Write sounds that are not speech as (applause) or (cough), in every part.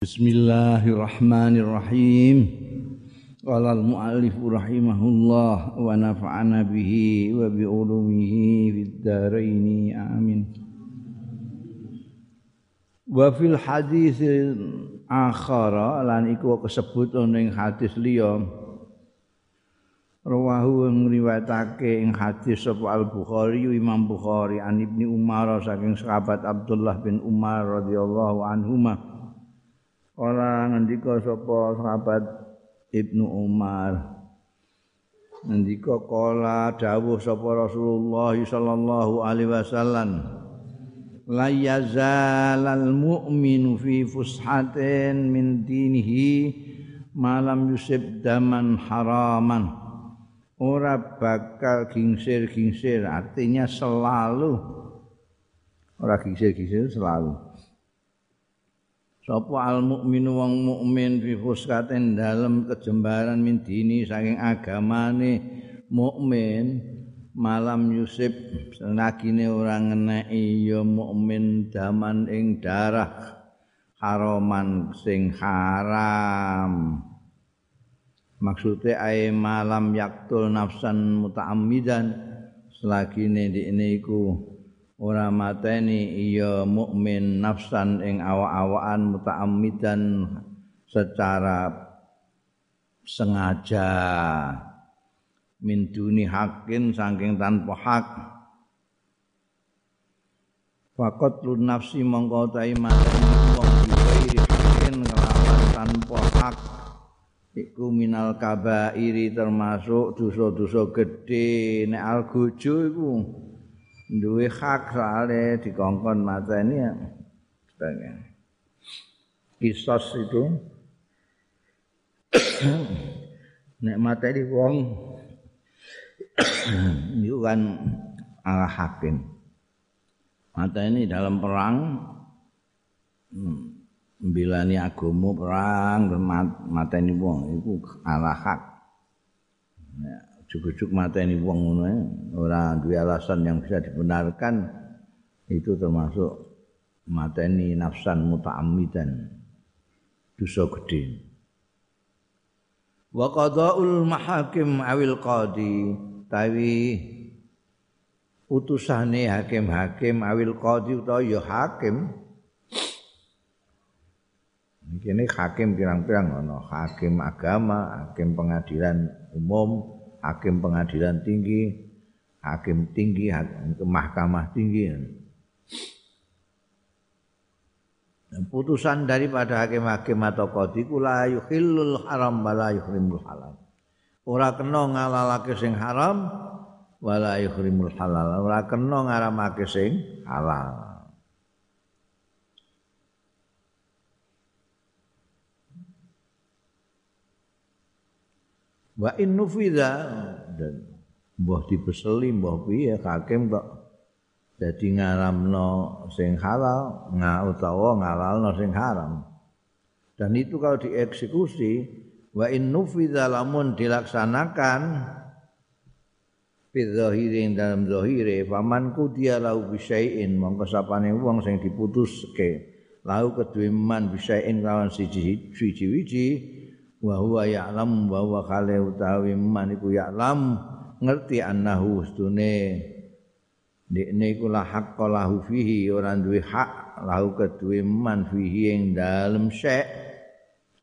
Bismillahirrahmanirrahim. Qala al-muallif rahimahullah wa nafa'ana bihi wa bi ulumihi fid amin. Wa fil hadis akhara lan iku kesebut ning hadis liya Rawahu ngriwayatake ing hadis sapa Al Bukhari Imam Bukhari an Ibnu Umar saking sahabat Abdullah bin Umar radhiyallahu anhumah Ora ngendika sapa sahabat Ibnu Umar. Ngendika kala dawuh sapa Rasulullah sallallahu alaihi wasallam. La yazalal mu'minu fi fushatin min dinihi malam yusib daman haraman. Ora bakal gingsir-gingsir artinya selalu ora gingsir-gingsir selalu. Sapa al mukminu wong mukmin fi fuskaten dalem kejembaran min dini saking agamane mukmin malam yusib senagine ora ngeneki ya mukmin daman ing darah haraman sing haram. Maksude ae malam yaktul nafsan mutaammidan selagi ini iku ora mateni iya mukmin nafsan ing awak-awakan mutaammidan secara sengaja. Min duni hakin saking tanpa hak. Fakot lu nafsi mongko ta mateni wong iki hakin kelawan tanpa hak. Iku minal kabairi termasuk dosa-dosa gedhe. Nek algojo iku duwe hak soalnya dikongkon mata ini ya. Sebagai kisos itu. (coughs) Nek mata (coughs) ini wong itu kan ala hakim. Mata ini dalam perang membilani hmm, agomo perang mata ini wong itu ala hak. Ya. Juk-juk mateni wong ngono ora duwe alasan yang bisa dibenarkan itu termasuk mateni nafsan muta'ammidan dosa gede. Wa qada'ul mahakim awil qadi tawi utusane hakim-hakim awil qadi utawa ya hakim. Ini hakim pirang-pirang ana hakim agama, hakim pengadilan umum, hakim pengadilan tinggi, hakim tinggi, hakim mahkamah tinggi. Putusan daripada hakim-hakim atau qadi kula yuhillul haram wala yuhrimul halal. Ora kena ngalalake sing haram wala yuhrimul halal. Ora kena ngaramake sing halal. Wa in nufidha dan mbah dibeseli mbah piye hakim kok dadi ngaramno sing halal nga utawa ngalalno sing haram. Dan itu kalau dieksekusi wa in nufidha lamun dilaksanakan fi zahirin dalam zahire faman kudiya lau bisyai'in mongko sapane wong sing diputuske. Lau kedue man bisyai'in lawan siji-siji wa huwa ya'lam wa huwa khale utawi man iku ya'lam ngerti annahu ustune dekne iku la haqqa lahu fihi ora duwe hak lahu kedue man fihi ing dalem syek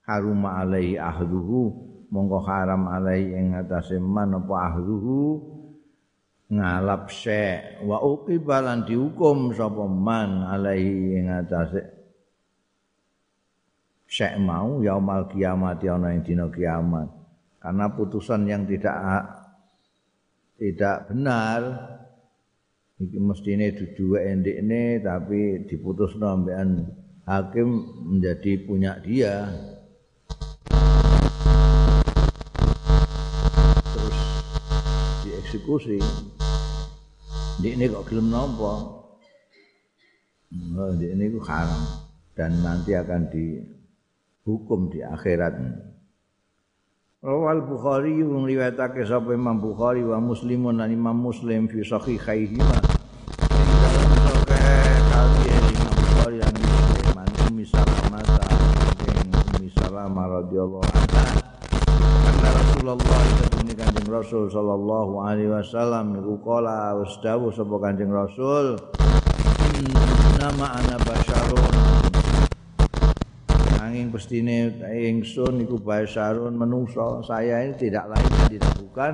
harum alaihi ahduhu mongko haram alaihi ing atase man apa ahduhu ngalap syek wa uqibalan dihukum sapa man alaihi ing atase syek mau yaumal kiamat ana ing dina kiamat. Karena putusan yang tidak tidak benar iki mestine dudu endekne tapi diputusno ambekan hakim menjadi punya dia. Terus dieksekusi. Di ini kok gelem nopo di ini kok haram. Dan nanti akan di hukum di akhirat. Rawal Bukhari riwayatake sapa Imam Bukhari wa Muslimun lan Imam Muslim fi sahihaihi ma. Kali Imam Bukhari lan Muslim misal mata Salamah radhiyallahu anha Karena Rasulullah itu kanjeng Rasul sallallahu alaihi wasallam iku kala wis dawuh sapa kanjeng Rasul nama ana angin pestine ingsun iku basyarun menungso saya ini tidak lain dan tidak bukan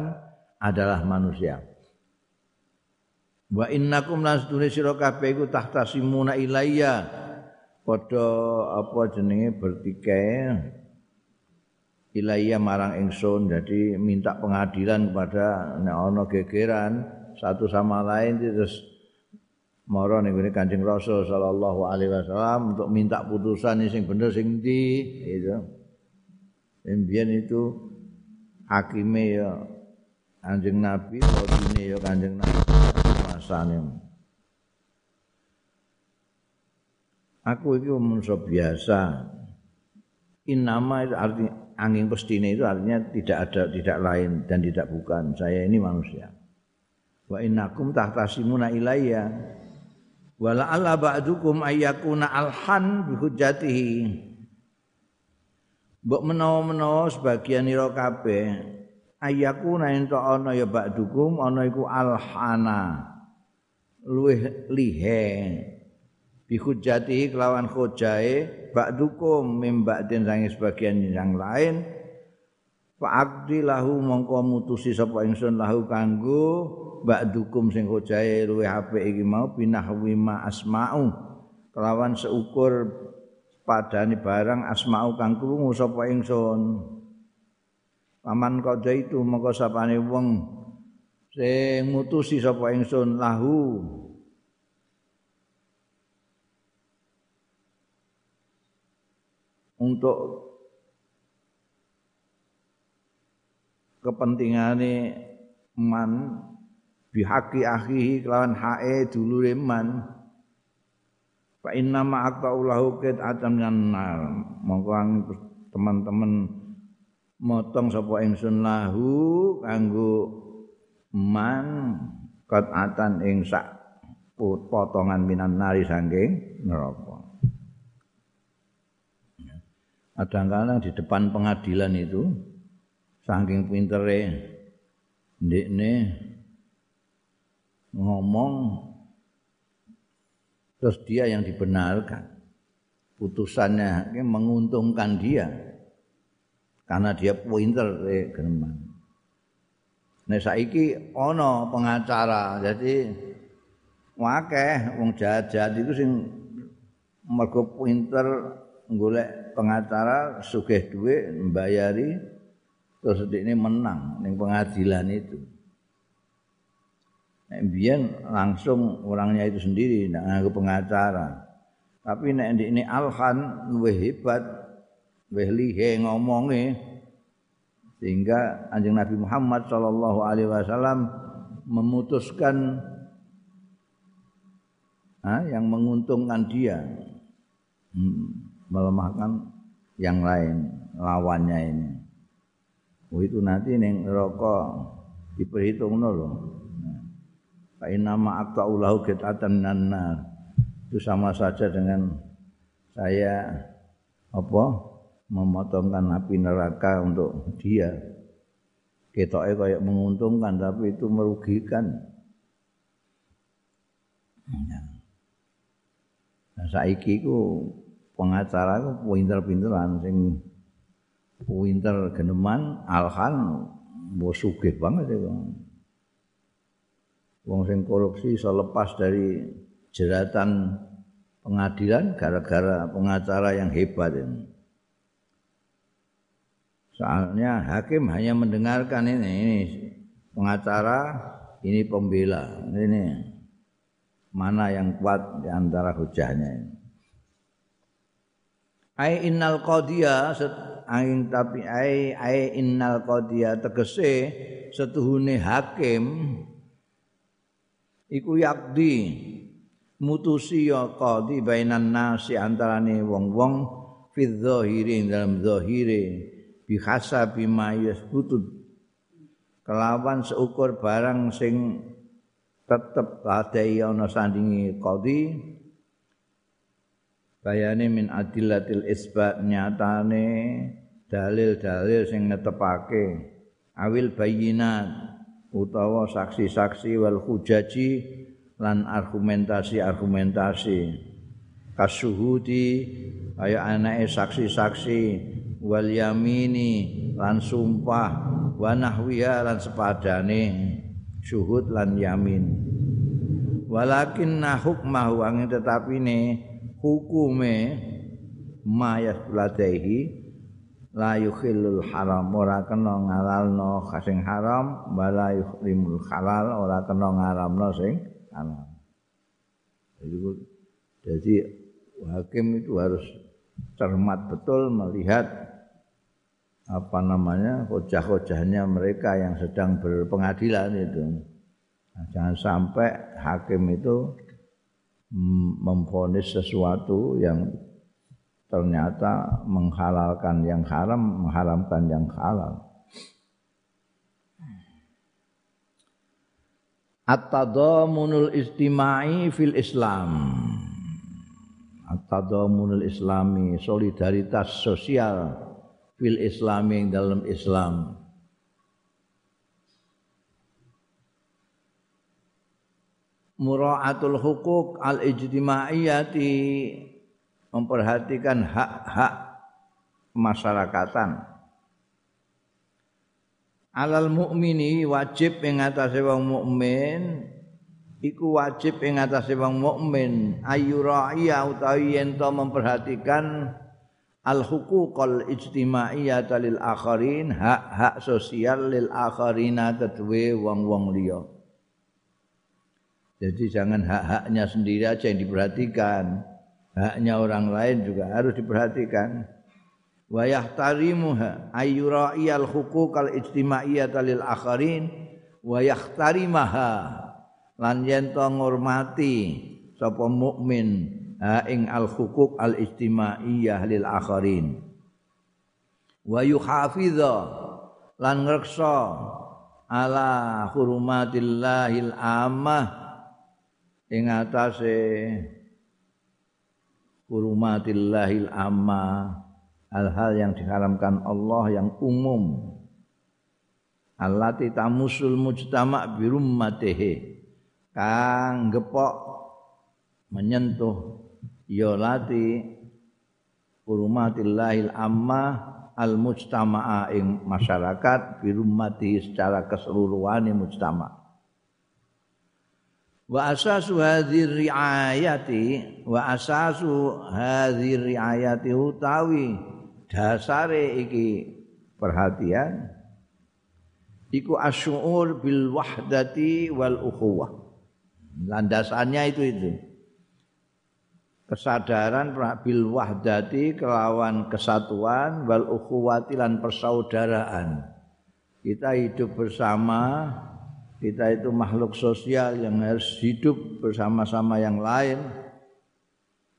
adalah manusia. Wa innakum lasdune sira kabeh iku tahtasimuna ilayya. Padha apa jenenge bertikai ilayya marang ingsun jadi minta pengadilan kepada nek ana gegeran satu sama lain terus mara ning Kanjeng Rasul sallallahu alaihi wasallam untuk minta putusan sing bener sing ndi gitu. Mbien itu hakime ya Kanjeng Nabi, kodine ya Kanjeng Nabi masane. Aku itu manusia biasa. Inama itu arti angin pestine itu artinya tidak ada tidak lain dan tidak bukan. Saya ini manusia. Wa innakum tahtasimuna ilayya wala alla ba'dukum ayyakuna alhan bi hujjatihi mbok menawa-menawa sebagian ira kabeh ayyakuna ento ana ya ba'dukum ana iku alhana. Luweh lihe. Bi hujjatihi kelawan hujae ba'dukum mim ba'din sange sebagian yang lain. Fa'abdi lahu mongko mutusi sapa ingsun lahu kanggo ba'dukum sing hojae luwih apik iki mau binahwi ma asma'u. Kelawan seukur padani barang asma'u kang krungu sapa ingsun. Paman kada itu mongko sapane wong sing mutusi sapa ingsun lahu. Untuk kepentingane man bihaqi akhihi kelawan hae dulure man. Fa inna ma aqta'ulahu qid atam nar. Mongko teman-teman motong sapa ingsun lahu kanggo man qad atan ing sak potongan minan nari saking neraka. Kadang-kadang di depan pengadilan itu saking pintere ndekne ngomong terus dia yang dibenarkan. Putusannya menguntungkan dia karena dia pointer eh, geneman Nah saiki ono pengacara jadi wakeh wong jahat-jahat itu sing mergo pinter golek pengacara sugih duit membayari terus ini menang ning pengadilan itu Biyen langsung orangnya itu sendiri tidak ngaku pengacara. Tapi nek ini alhan luwih hebat, luwih lihe ngomongnya sehingga anjing Nabi Muhammad Shallallahu Alaihi Wasallam memutuskan ha, yang menguntungkan dia hmm, melemahkan yang lain lawannya ini. Oh itu nanti neng rokok diperhitung loh. Fa inna ma aqta'ulahu qit'atan minan Itu sama saja dengan saya apa memotongkan api neraka untuk dia. Ketoke kayak menguntungkan tapi itu merugikan. Nah, saiki ku pengacara ku pinter-pinteran sing pinter geneman alhan sugih banget itu. Wong sing korupsi iso lepas dari jeratan pengadilan gara-gara pengacara yang hebat ini. Soalnya hakim hanya mendengarkan ini, ini pengacara, ini pembela, ini mana yang kuat di antara hujahnya ini. Ai innal qadiya aing tapi ai ai innal qadiya tegese setuhune hakim iku yakdi mutusi ya qadi bainan nasi antarane wong-wong fi dzahiri dalam dzahire bi hasabi ma yasbutu kelawan seukur barang sing tetep ladai ana sandingi qadi bayane min adillatil isbat nyatane dalil-dalil sing netepake. Awil bayinat utawa saksi-saksi wal hujaji lan argumentasi-argumentasi. Kasuhudi kaya anake saksi-saksi wal yamini lan sumpah wa nahwiya lan sepadane syuhud lan yamin. Walakin hukmahu angin tetapi hukume ma yasladaihi la yukhillul haram. Ora kena ngalalno sing haram wala yuhrimul halal. Ora kena ngaramno sing halal. Jadi, jadi hakim itu harus cermat betul melihat apa namanya hojah-hojahnya mereka yang sedang berpengadilan itu. Nah, jangan sampai hakim itu memfonis sesuatu yang ternyata menghalalkan yang haram, mengharamkan yang halal. At-tadamunul istima'i fil Islam. At-tadamunul islami, solidaritas sosial fil islami dalam Islam. Mura'atul hukuk al-ijtimaiyati memperhatikan hak-hak masyarakatan. Alal mukmini wajib ing atase wong mukmin iku wajib ing atase wong mukmin ayyura'iya utawi yen to memperhatikan al huquqal ijtimaiyah lil akharin hak-hak sosial lil akharina kedue wong-wong liya. Jadi jangan hak-haknya sendiri aja yang diperhatikan haknya orang lain juga harus diperhatikan. Wa yahtarimuha ayyura'iyal huquqal ijtimaiyata lil akharin wa yahtarimaha lan yen to ngurmati sapa mukmin ha ing al huquq al ijtimaiyah lil akharin. Wa yuhafidha lan ngreksa ala hurumatillahil amah ing atase hurumatillahil amma. Hal-hal yang diharamkan Allah yang umum. Allati tamusul mujtama birummatihi kang gepok menyentuh. Ya lati hurumatillahil amma al mujtama'a ing masyarakat birummati secara keseluruhan mujtama' wa asasu hadhir riayati wa asasu hadhir riayati utawi dasare iki perhatian iku asyur bil wahdati wal ukhuwah. Landasannya itu itu. Kesadaran bil wahdati kelawan kesatuan wal ukhuwati lan persaudaraan. Kita hidup bersama kita itu makhluk sosial yang harus hidup bersama-sama yang lain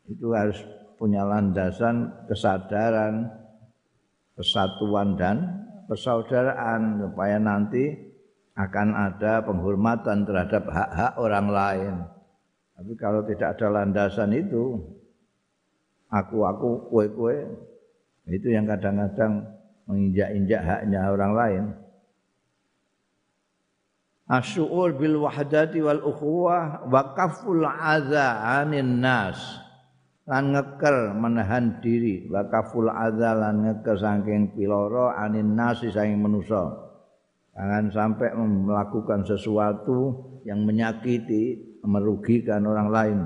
itu harus punya landasan kesadaran kesatuan dan persaudaraan supaya nanti akan ada penghormatan terhadap hak-hak orang lain. Tapi kalau tidak ada landasan itu, aku-aku, kue-kue, itu yang kadang-kadang menginjak-injak haknya orang lain asyuur bil wahdati wal ukhuwah wa kaful adza anin nas. Lan ngeker menahan diri. Wa kaful adza lan ngeker saking piloro anin nas saking manusa. Jangan sampai melakukan sesuatu yang menyakiti merugikan orang lain.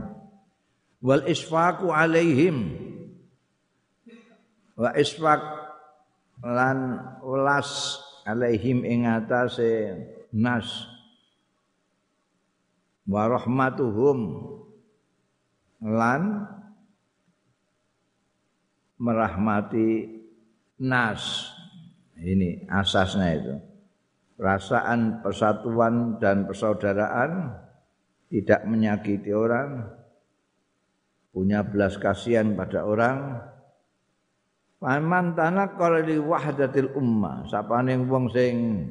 Wal isfaqu alaihim. Wa isfaq lan ulas alaihim ing atase nas. Wa rahmatuhum. Lan merahmati nas. Ini asasnya itu. Perasaan persatuan dan persaudaraan tidak menyakiti orang. Punya belas kasihan pada orang. Paman tanah kalau di wahdatil ummah, siapa ning wong sing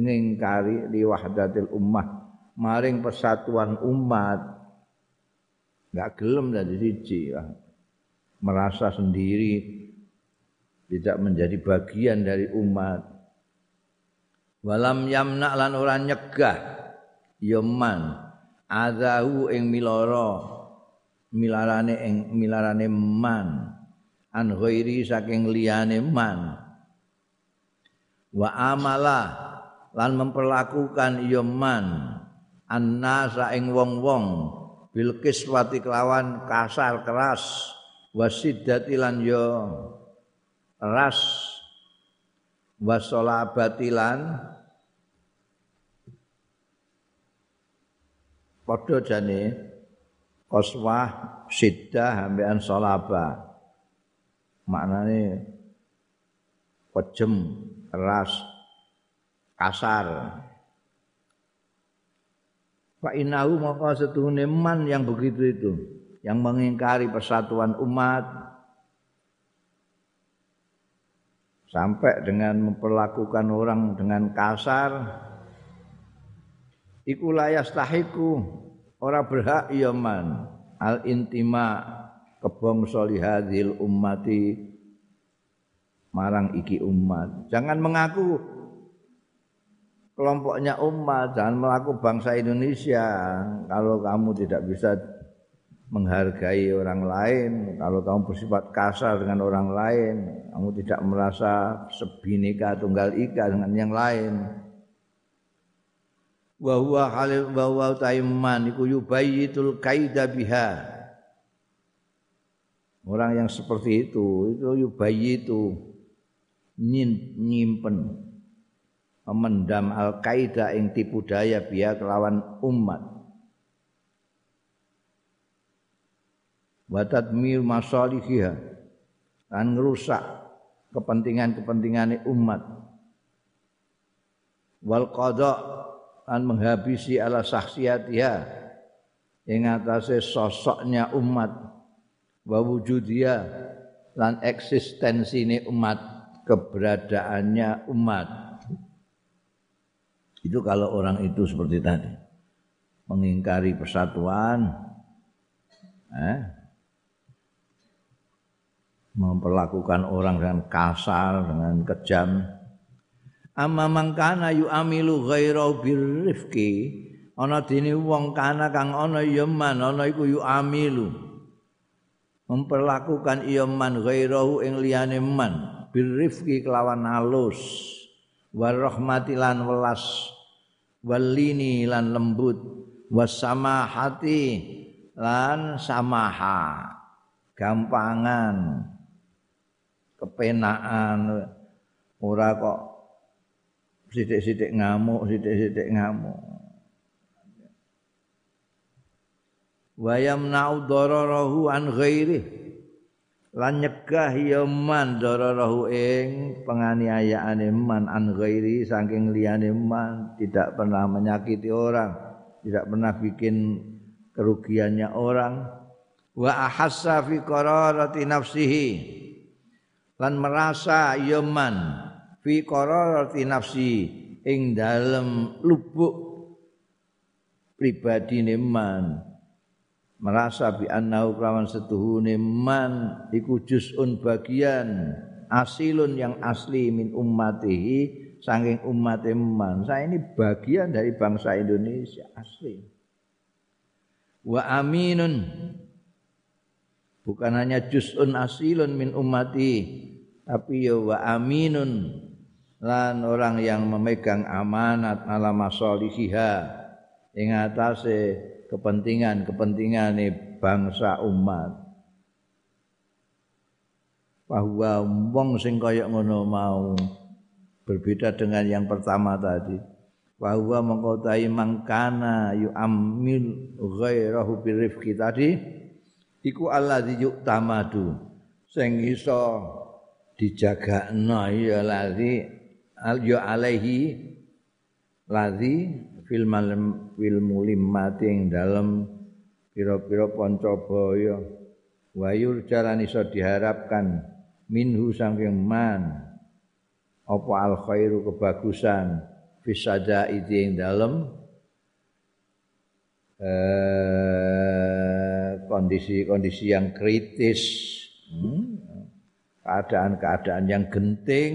ngingkari li wahdatil ummah. Maring persatuan umat. Enggak gelem dadi siji merasa sendiri. Tidak menjadi bagian dari umat. Walam yamna lan ora nyegah. Ya man. Azahu ing miloro. Milarane ing milarane man. An ghairi saking liyane man. Wa amala lan memperlakukan ya man annasa ing wong-wong bil kiswati kelawan kasar keras wasiddati lan ya ras wasolabatilan padha jane koswah siddah ambekan solaba. Maknane kejem keras kasar. Fa innahu maka setuhune man yang begitu itu yang mengingkari persatuan umat. Sampai dengan memperlakukan orang dengan kasar. Iku layastahiku ora berhak ya man. Al intima kebong solihadil ummati marang iki umat. Jangan mengaku kelompoknya umat jangan melaku bangsa Indonesia. Kalau kamu tidak bisa menghargai orang lain kalau kamu bersifat kasar dengan orang lain kamu tidak merasa sebineka tunggal ika dengan yang lain. Wa huwa halil wa huwa taiman iku yubayyitul kaida biha. Orang yang seperti itu itu yubayyitu nyimpen memendam al-qaeda ing tipu daya biya kelawan umat. Wa tadmir masalihiha. Dan ngerusak kepentingan-kepentingan umat. Wal qada an menghabisi ala saksiatiha ing atase sosoknya umat. Wa wujudia lan eksistensi umat. Keberadaannya umat itu kalau orang itu seperti tadi. Mengingkari persatuan, eh, memperlakukan orang dengan kasar, dengan kejam. Amma mangkana yu amilu ghairau birrifki ana dene wong kana kang ana ya man ana iku yu amilu memperlakukan iya man ghairau ing liyane man birrifki kelawan halus warahmatilan welas walini lan lembut. Wasamahati lan samaha. Gampangan. Kepenaan. Ora kok sithik-sithik ngamuk sithik-sithik ngamuk. Wayam naudarahu an ghairihi lan nyegah ya man dararahu ing penganiayaane man an ghairi saking liyane man tidak pernah menyakiti orang tidak pernah bikin kerugiannya orang. Wa ahassa fi qararati nafsihi. Lan merasa ya man fi qararati nafsi ing dalem lubuk pribadine man merasa bi annahu kelawan setuhune man iku juz'un bagian asilun yang asli min ummatihi saking umat man. Saya ini bagian dari bangsa Indonesia asli. Wa aminun bukan hanya juz'un asilun min ummati tapi ya wa aminun lan orang yang memegang amanat ala masalihiha ing atase kepentingan-kepentingan bangsa umat. Bahwa wong sing kaya ngono mau berbeda dengan yang pertama tadi. Bahwa mengkotai mangkana yu amil ghairahu birifki tadi iku alladzi yu'tamadu sing iso dijagakno ya ladzi al alaihi ladzi fil malam fil mulimmati ing dalem pira-pira pancabaya. Wayur jalan iso diharapkan minhu saking man. Apa al khairu kebagusan fisada itu ing dalem? Kondisi-kondisi yang kritis. Hmm? keadaan-keadaan yang genting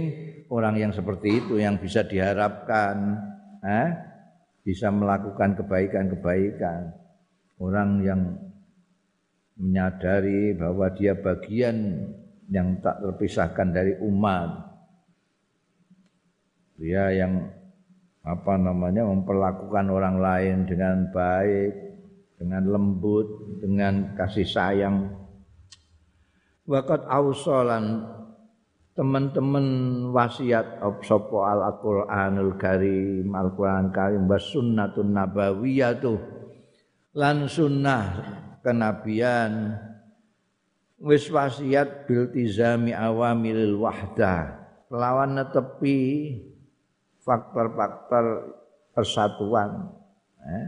orang yang seperti itu yang bisa diharapkan. Eh, bisa melakukan kebaikan-kebaikan orang yang menyadari bahwa dia bagian yang tak terpisahkan dari umat dia yang apa namanya memperlakukan orang lain dengan baik, dengan lembut, dengan kasih sayang. Waqat ausolan teman-teman wasiat sopo al Qur'anul Karim Al Qur'an Karim was sunnatun nabawiyatu lan sunnah kenabian wis wasiat bil tizami awamilil wahdah lawan netepi faktor-faktor persatuan eh?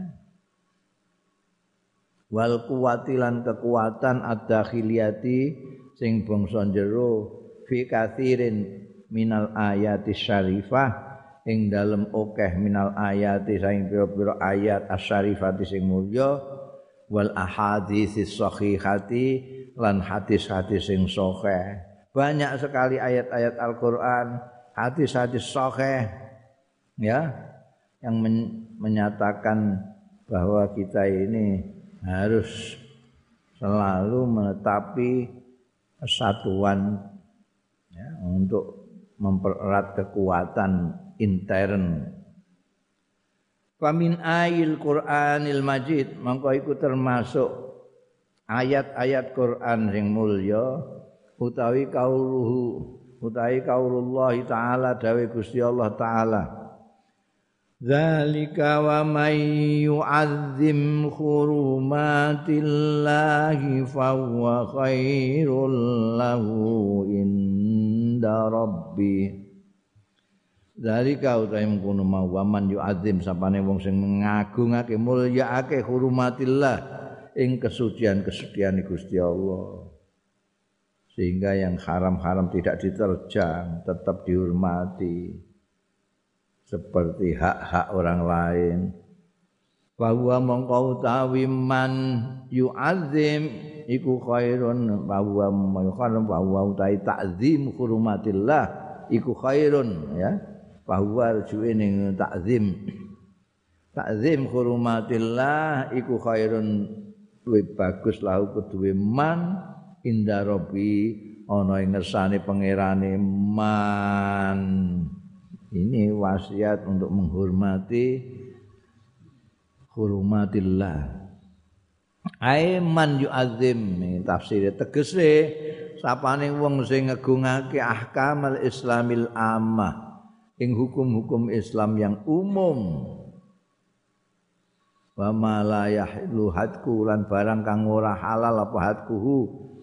wal kuwatilan kekuatan ad-dakhiliyati sing bangsa jero fi kathirin minal ayati syarifah. Ing dalem okeh minal ayati saing pira-pira ayat asyarifati sing mulya. Wal ahaditsis sahihati lan hadis-hadis sing sahih banyak sekali ayat-ayat Al-Qur'an hadis-hadis sahih ya yang men menyatakan bahwa kita ini harus selalu menetapi kesatuan ya, untuk mempererat kekuatan intern. Famin ayil Qur'anil Majid mongko iku termasuk ayat-ayat Quran sing mulya utawi kauluhu utawi kaulullah taala dawe Gusti Allah taala Zalika wa may yu'azzim hurumatillahi fahuwa khairul lahu inda rabbi Zalika utahe mengkono mau waman yu'azzim sapane wong sing ngagungake mulyaake hurumatillah ing kesucian-kesucian Gusti Allah. Sehingga yang haram-haram tidak diterjang tetap dihormati seperti hak-hak orang lain. Bahwa mongko utawi man yu'azzim iku khairun. Bahwa mongko bahwa utawi takzim hurumatillah iku khairun ya. Bahwa rujuke ning takzim takzim hurumatillah iku khairun. Luwih bagus lahu keduwe man. Inda rabbi ana ing ngersane pangerane man ini wasiat untuk menghormati hurumatillah Aiman yu'adzim tafsir tegese sapane wong sing ngegungake ahkamal islamil ammah ing hukum-hukum Islam yang umum. Wa ma la yahlu hadku lan barang kang ora halal apa hadkuhu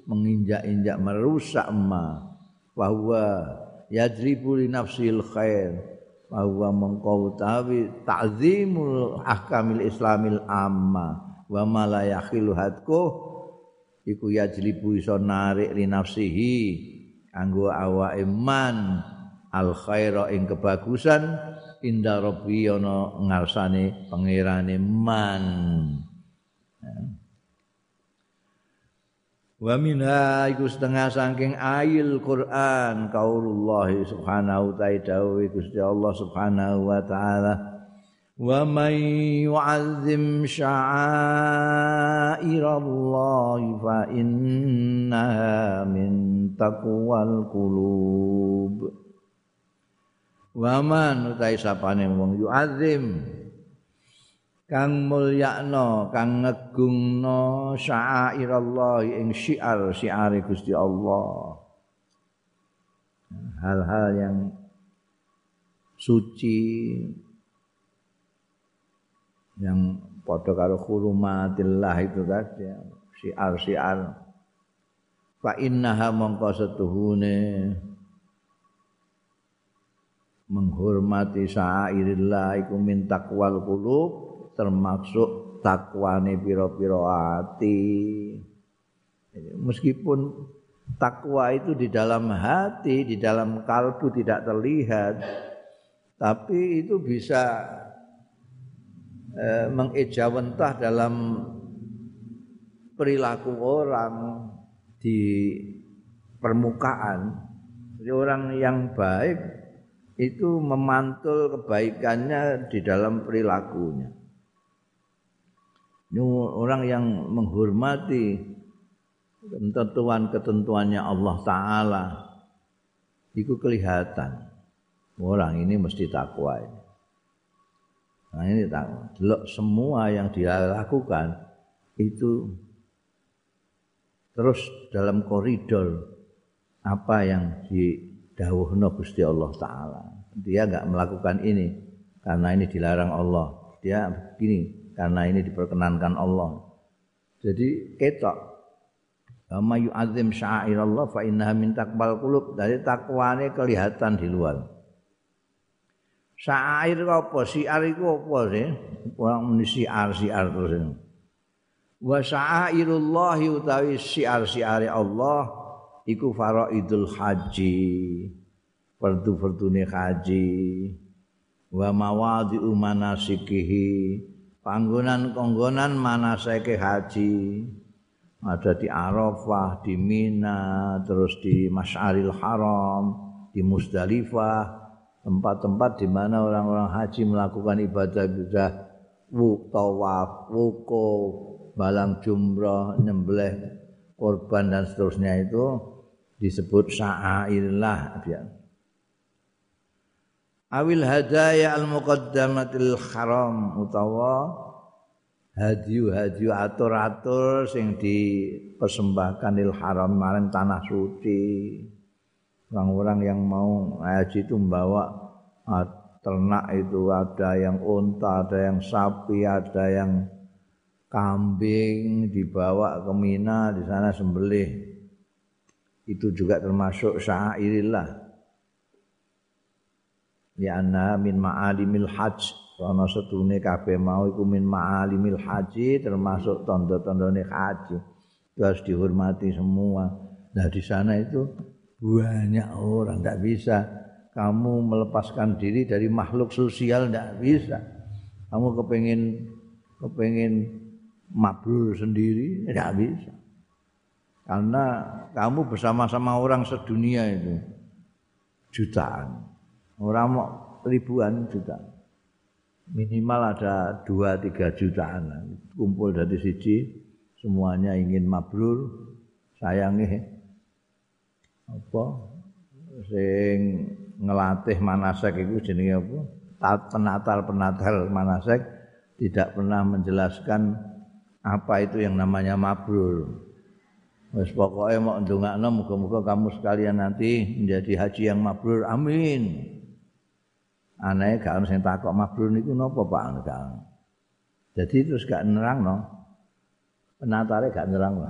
menginjak-injak merusak ma bahwa yadribu li nafsil khair. Bahwa mengkau tawi ta'zimul ahkamil islamil amma. Wa ma la yakhilu hadku iku yajlibu iso narik li nafsihi kanggo awake man. Al khaira ing kebagusan inda rabbi ana ngarsane pangerane man Wa minha iku setengah saking ayil Quran kaulullah subhanahu ta'ala Gusti Allah subhanahu wa ta'ala. Wa may yu'azzim sya'airallahi fa innaha min taqwal qulub. Wa man utai sapane wong yu'azzim kang mulyakno kang ngegungno syairallah ing syiar syiar Gusti Allah. Hal-hal yang suci yang padha karo hurumatillah itu tadi syiar-syiar. Fa innaha mongko setuhune menghormati syairillah iku min taqwal qulub termasuk takwane pira-pira ati. Meskipun takwa itu di dalam hati, di dalam kalbu tidak terlihat, tapi itu bisa eh, mengejawantah dalam perilaku orang di permukaan Jadi orang yang baik itu memantul kebaikannya di dalam perilakunya. Ini orang yang menghormati ketentuan-ketentuannya Allah Ta'ala itu kelihatan orang ini mesti takwa ini. Nah ini takwa. Delok semua yang dia lakukan itu terus dalam koridor apa yang didawuhno Gusti Allah taala. Dia enggak melakukan ini karena ini dilarang Allah. Dia begini karena ini diperkenankan Allah. Jadi ketok Kama yu'adzim sya'irallah fa innaha min taqbal qulub. Dari takwane kelihatan di luar. Syair apa? Siar itu apa sih? Orang muni siar siar terus. Wa syairullahi utawi siar siar Allah iku faraidul haji fardu-fardune haji wa mawadhi'u manasikihi panggonan-panggonan manasike haji ada di Arafah, di Mina, terus di Masyaril Haram, di Musdalifah, tempat-tempat di mana orang-orang haji melakukan ibadah-ibadah tawaf, wukuf, balang jumrah, nyembelih korban dan seterusnya itu disebut sya'airillah ya. Awil hadaya al muqaddamatil haram utawa hadiu-hadiu atur-atur sing dipersembahkan il haram maring tanah suci. Orang-orang yang mau haji itu membawa ternak itu ada yang unta, ada yang sapi, ada yang kambing dibawa ke Mina di sana sembelih itu juga termasuk syairillah ya anna min ma'alimil hajj. Ana setune kabeh mau iku min ma'alimil haji termasuk tanda-tandane haji. Itu harus dihormati semua. Nah di sana itu banyak orang tidak bisa. Kamu melepaskan diri dari makhluk sosial tidak bisa. Kamu kepengen kepengen mabrur sendiri tidak bisa. Karena kamu bersama-sama orang sedunia itu. Jutaan. Orang mau ribuan juta. Minimal ada dua tiga jutaan kumpul dari siji semuanya ingin mabrur sayangi apa sing ngelatih manasek itu jenenge apa penatal penatal manasek tidak pernah menjelaskan apa itu yang namanya mabrur Wes pokoke mau ndongakno muga-muga kamu sekalian nanti menjadi haji yang mabrur. Amin. Aneh gak ono sing takok mabrur niku napa Pak? Gak. Jadi terus gak nerangno. Penatare gak nerangno.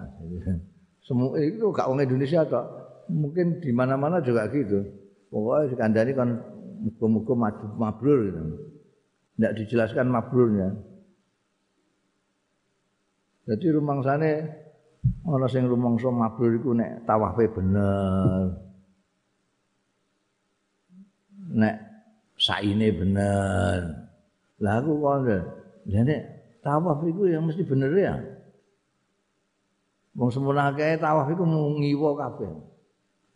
(laughs) Semua itu gak wong Indonesia tok. Mungkin di mana-mana juga gitu. Pokoknya kandani kan muga-muga mabrur gitu. Tidak dijelaskan mabrurnya. Jadi rumang sana ana sing rumangsa mabrur iku nek tawafe bener nek saine bener. Lah aku kok jane tawaf iku yang mesti bener ya? Wong semono akeh tawaf iku ngiwa kabeh.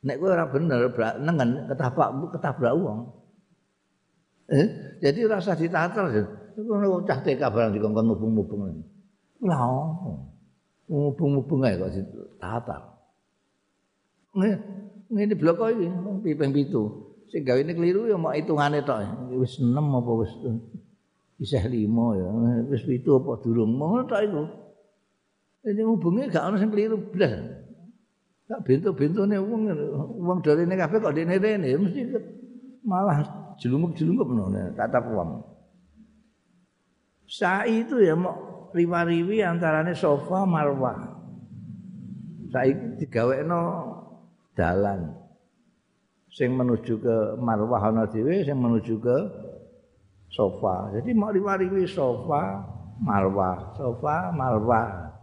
Nek kowe ora bener nengen ketabrak ketabrak wong. Eh jadi rasa ditatel iku cah TK barang dikongkon mubung-mubung lha ngubung-ngubung ae kok tata. Ngene blok kok iki piping pitu. Sing gawe ini keliru ya mau hitungane tok. Wis 6 apa wis isih 5 ya. Wis pitu apa durung ngono tok iku. Ini hubungnya gak ada yang keliru blas. Gak bintu-bintune wong wong darene kabeh kok dene rene mesti malah jelungkup-jelungkup ngono tatap wong. Sa'i itu ya mau riwa-riwi antarane sofa marwah. Saiki digawekno dalan sing menuju ke marwah ana dhewe sing menuju ke sofa. Jadi mau riwa-riwi sofa marwah, sofa marwah.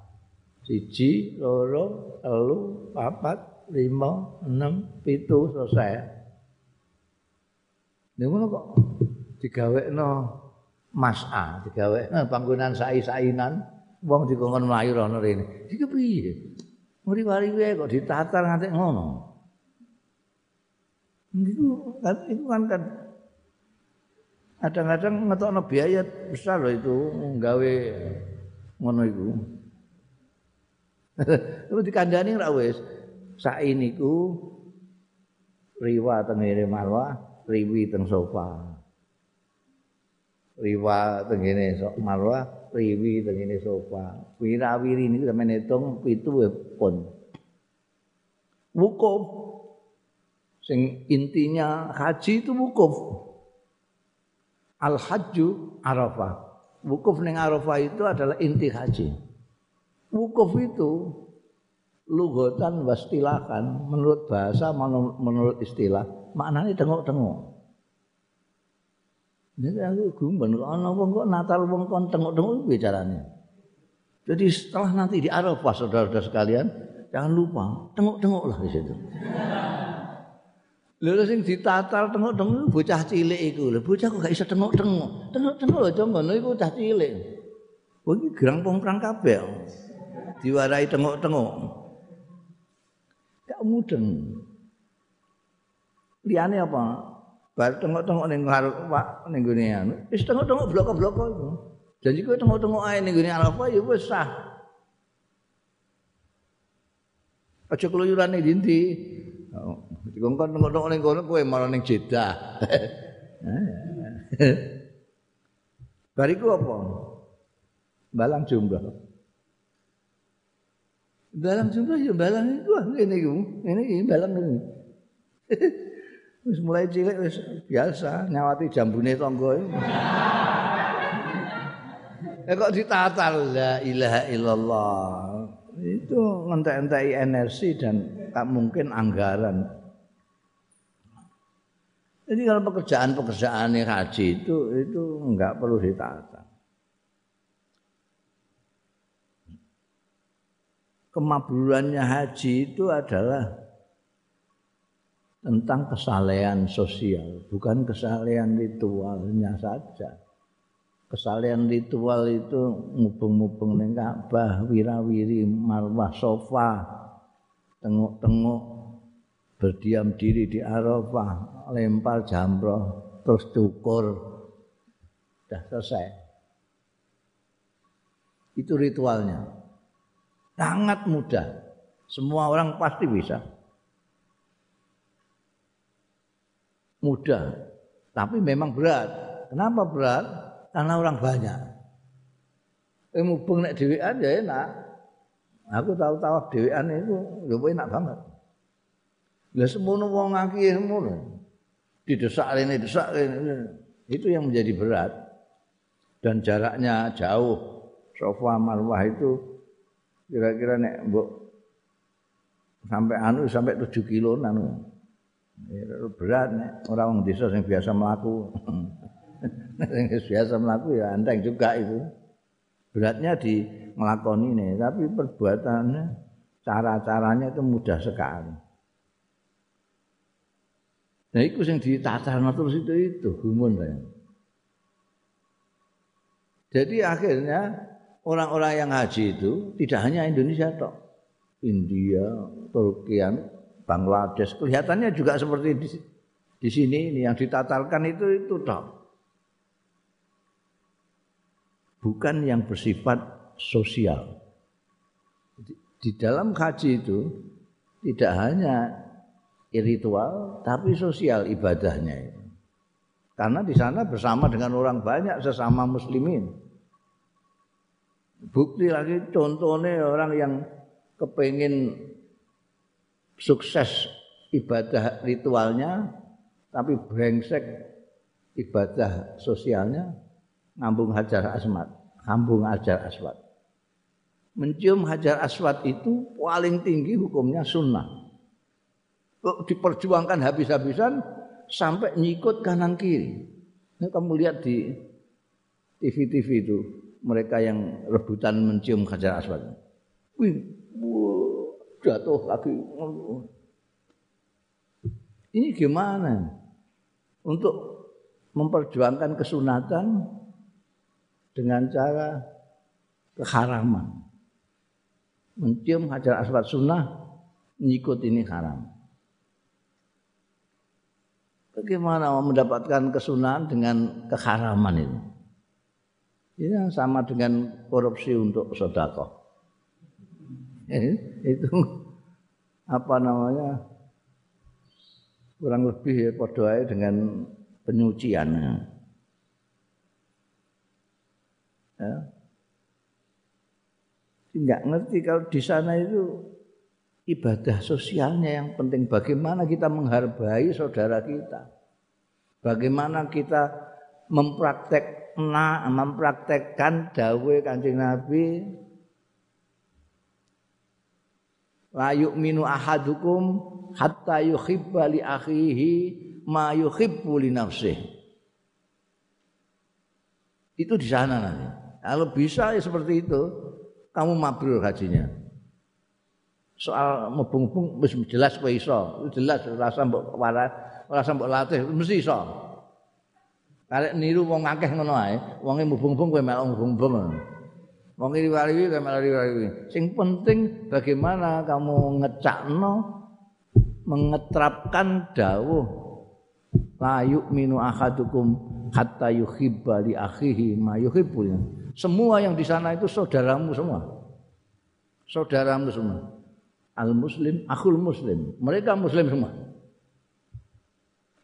Siji, loro, telu, papat, lima, enam, pitu selesai. Nih kok digawekno mas'a digawe nah, panggonan sai-sainan wong dikongkon mlayu rono rene iki piye muri-wari kok ditatar nganti ngono Itu kan itu kan kan kadang-kadang ngetokno biaya besar loh itu nggawe ngono iku. (laughs) Terus dikandani ra wis. Sak niku riwa tengene marwah, riwi teng sofa. Riwa tengene marwah, riwi tengene sofa. Wirawiri niku sampeyan hitung pitu pun. Wukuf. Sing intinya haji itu wukuf. Al hajju Arafah. Wukuf ning Arafah itu adalah inti haji. Wukuf itu lugotan wastilakan menurut bahasa menurut istilah maknanya tengok-tengok. Jadi aku gumben kok ana wong kok Natal wong kon tengok-tengok bicaranya. Jadi setelah nanti di Arafah saudara-saudara sekalian, jangan lupa tengok-tengoklah di situ. Lha sing ditatal tengok-tengok bocah cilik iku. Lha bocah kok gak iso tengok-tengok. Tengok-tengok lho ngono iku bocah cilik. Wong iki gerang pong-prang kabeh. Diwarai tengok-tengok. gak mudeng. Liyane apa? Bar tengok-tengok ning ngarep Pak ning gone anu. Wis tengok-tengok bloko-bloko iku. Janji kowe tengok-tengok ae ning gone Arafah ya wis sah. Aja keluyuran ning ndi. Oh, dikongkon tengok-tengok ning kono kowe malah ning Jeddah. (laughs) Bariku apa? Balang jumlah. Balang jumlah ya balang itu ngene iku. Ngene iki balang ngene. (laughs) Wis mulai cilik wis biasa nyawati jambune tangga. (laughs) Eh kok ditatal la ilaha illallah. Itu ngentek-enteki energi dan tak mungkin anggaran. Jadi kalau pekerjaan-pekerjaan haji itu itu enggak perlu ditata. kemabrurannya haji itu adalah tentang kesalehan sosial, bukan kesalehan ritualnya saja. Kesalehan ritual itu mubeng-mubeng ning Ka'bah, wirawiri marwah sofa, tengok-tengok berdiam diri di Arafah, lempar jamroh, terus cukur. Sudah selesai. Itu ritualnya. Sangat mudah. Semua orang pasti bisa. Mudah. Tapi memang berat. Kenapa berat? Karena orang banyak. Eh mubeng nek dhewean ya enak. Aku tahu tawaf dhewean itu ya enak banget. Lah semono wong akeh semono. Didesak rene desak rene. Itu yang menjadi berat. Dan jaraknya jauh. Sofa Marwah itu kira-kira nek mbok sampai anu sampai 7 kilo anu berat nek orang wong desa sing biasa melaku (laughs) sing biasa melaku ya enteng juga itu beratnya di ngelakoni ini tapi perbuatannya cara-caranya itu mudah sekali nah itu yang ditata terus itu itu gumun jadi akhirnya orang-orang yang haji itu tidak hanya Indonesia toh. India, Turki, Bangladesh kelihatannya juga seperti di, di sini ini yang ditatalkan itu itu toh. Bukan yang bersifat sosial. Di, di dalam haji itu tidak hanya ritual tapi sosial ibadahnya itu. Karena di sana bersama dengan orang banyak sesama muslimin. Bukti lagi contohnya orang yang kepingin sukses ibadah ritualnya tapi brengsek ibadah sosialnya ngambung hajar aswad ngambung hajar aswad mencium hajar aswad itu paling tinggi hukumnya sunnah diperjuangkan habis-habisan sampai nyikut kanan kiri ini kamu lihat di TV-TV itu mereka yang rebutan mencium Hajar Aswad. Wih, jatuh lagi. Ini gimana? Untuk memperjuangkan kesunatan dengan cara keharaman. Mencium Hajar Aswad sunnah, nyikut ini haram. Bagaimana mendapatkan kesunahan dengan keharaman itu? Ini sama dengan korupsi untuk sodako. itu apa namanya kurang lebih ya podoai dengan penyucian. Ya. Tidak ngerti kalau di sana itu ibadah sosialnya yang penting. Bagaimana kita menghargai saudara kita. Bagaimana kita mempraktek nah, mempraktekkan dawe kancing Nabi la yu'minu ahadukum hatta yuhibba li akhihi ma yuhibbu li nafsihi. Itu di sana nanti. Kalau bisa ya seperti itu, kamu mabrur hajinya. Soal mubung-mubung wis jelas kowe iso, jelas rasa mbok wara, rasa mbok latih mesti iso. Karek niru wong akeh ngono ae, wonge mubung-mubung kowe melok mubung-mubung. Wong riwariwi kowe melok riwariwi. Sing penting bagaimana kamu ngecakno mengetrapkan dawuh la yu'minu ahadukum hatta yuhibba li akhihi ma yuhibbu. Semua yang di sana itu saudaramu semua. Saudaramu semua. Al muslim, akhul muslim. Mereka muslim semua.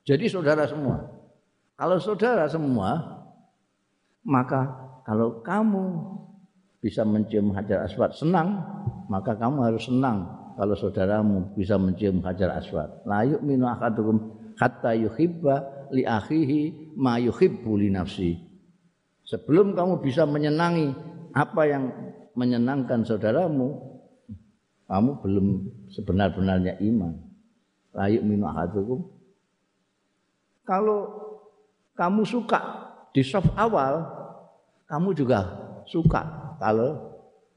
Jadi saudara semua. Kalau saudara semua, maka kalau kamu bisa mencium hajar aswad senang, maka kamu harus senang kalau saudaramu bisa mencium hajar aswad. La yu'minu ahadukum hatta yuhibba li akhihi ma yuhibbu li nafsi. Sebelum kamu bisa menyenangi apa yang menyenangkan saudaramu, kamu belum sebenar-benarnya iman. Layuk minu ahadukum. Kalau kamu suka di soft awal, kamu juga suka kalau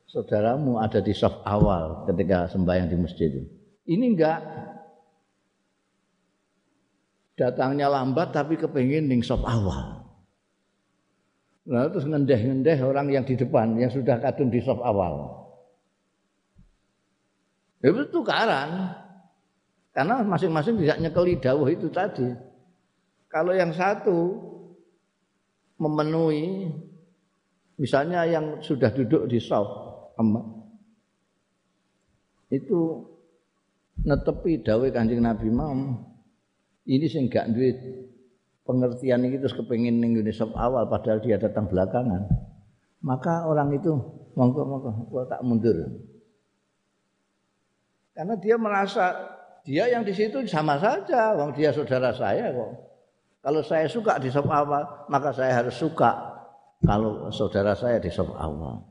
saudaramu ada di soft awal ketika sembahyang di masjid. Ini enggak datangnya lambat tapi kepingin ning soft awal. Lalu terus ngendeh-ngendeh orang yang di depan yang sudah kadung di soft awal. Ya itu tukaran. Karena masing-masing tidak nyekeli dawuh itu tadi. Kalau yang satu memenuhi misalnya yang sudah duduk di emak itu netepi dawuh Kanjeng Nabi mau ini sing gak duit pengertian ini terus kepingin ning sop awal padahal dia datang belakangan maka orang itu monggo monggo tak mundur karena dia merasa dia yang di situ sama saja wong dia saudara saya kok kalau saya suka di sop awal maka saya harus suka kalau saudara saya di sop awal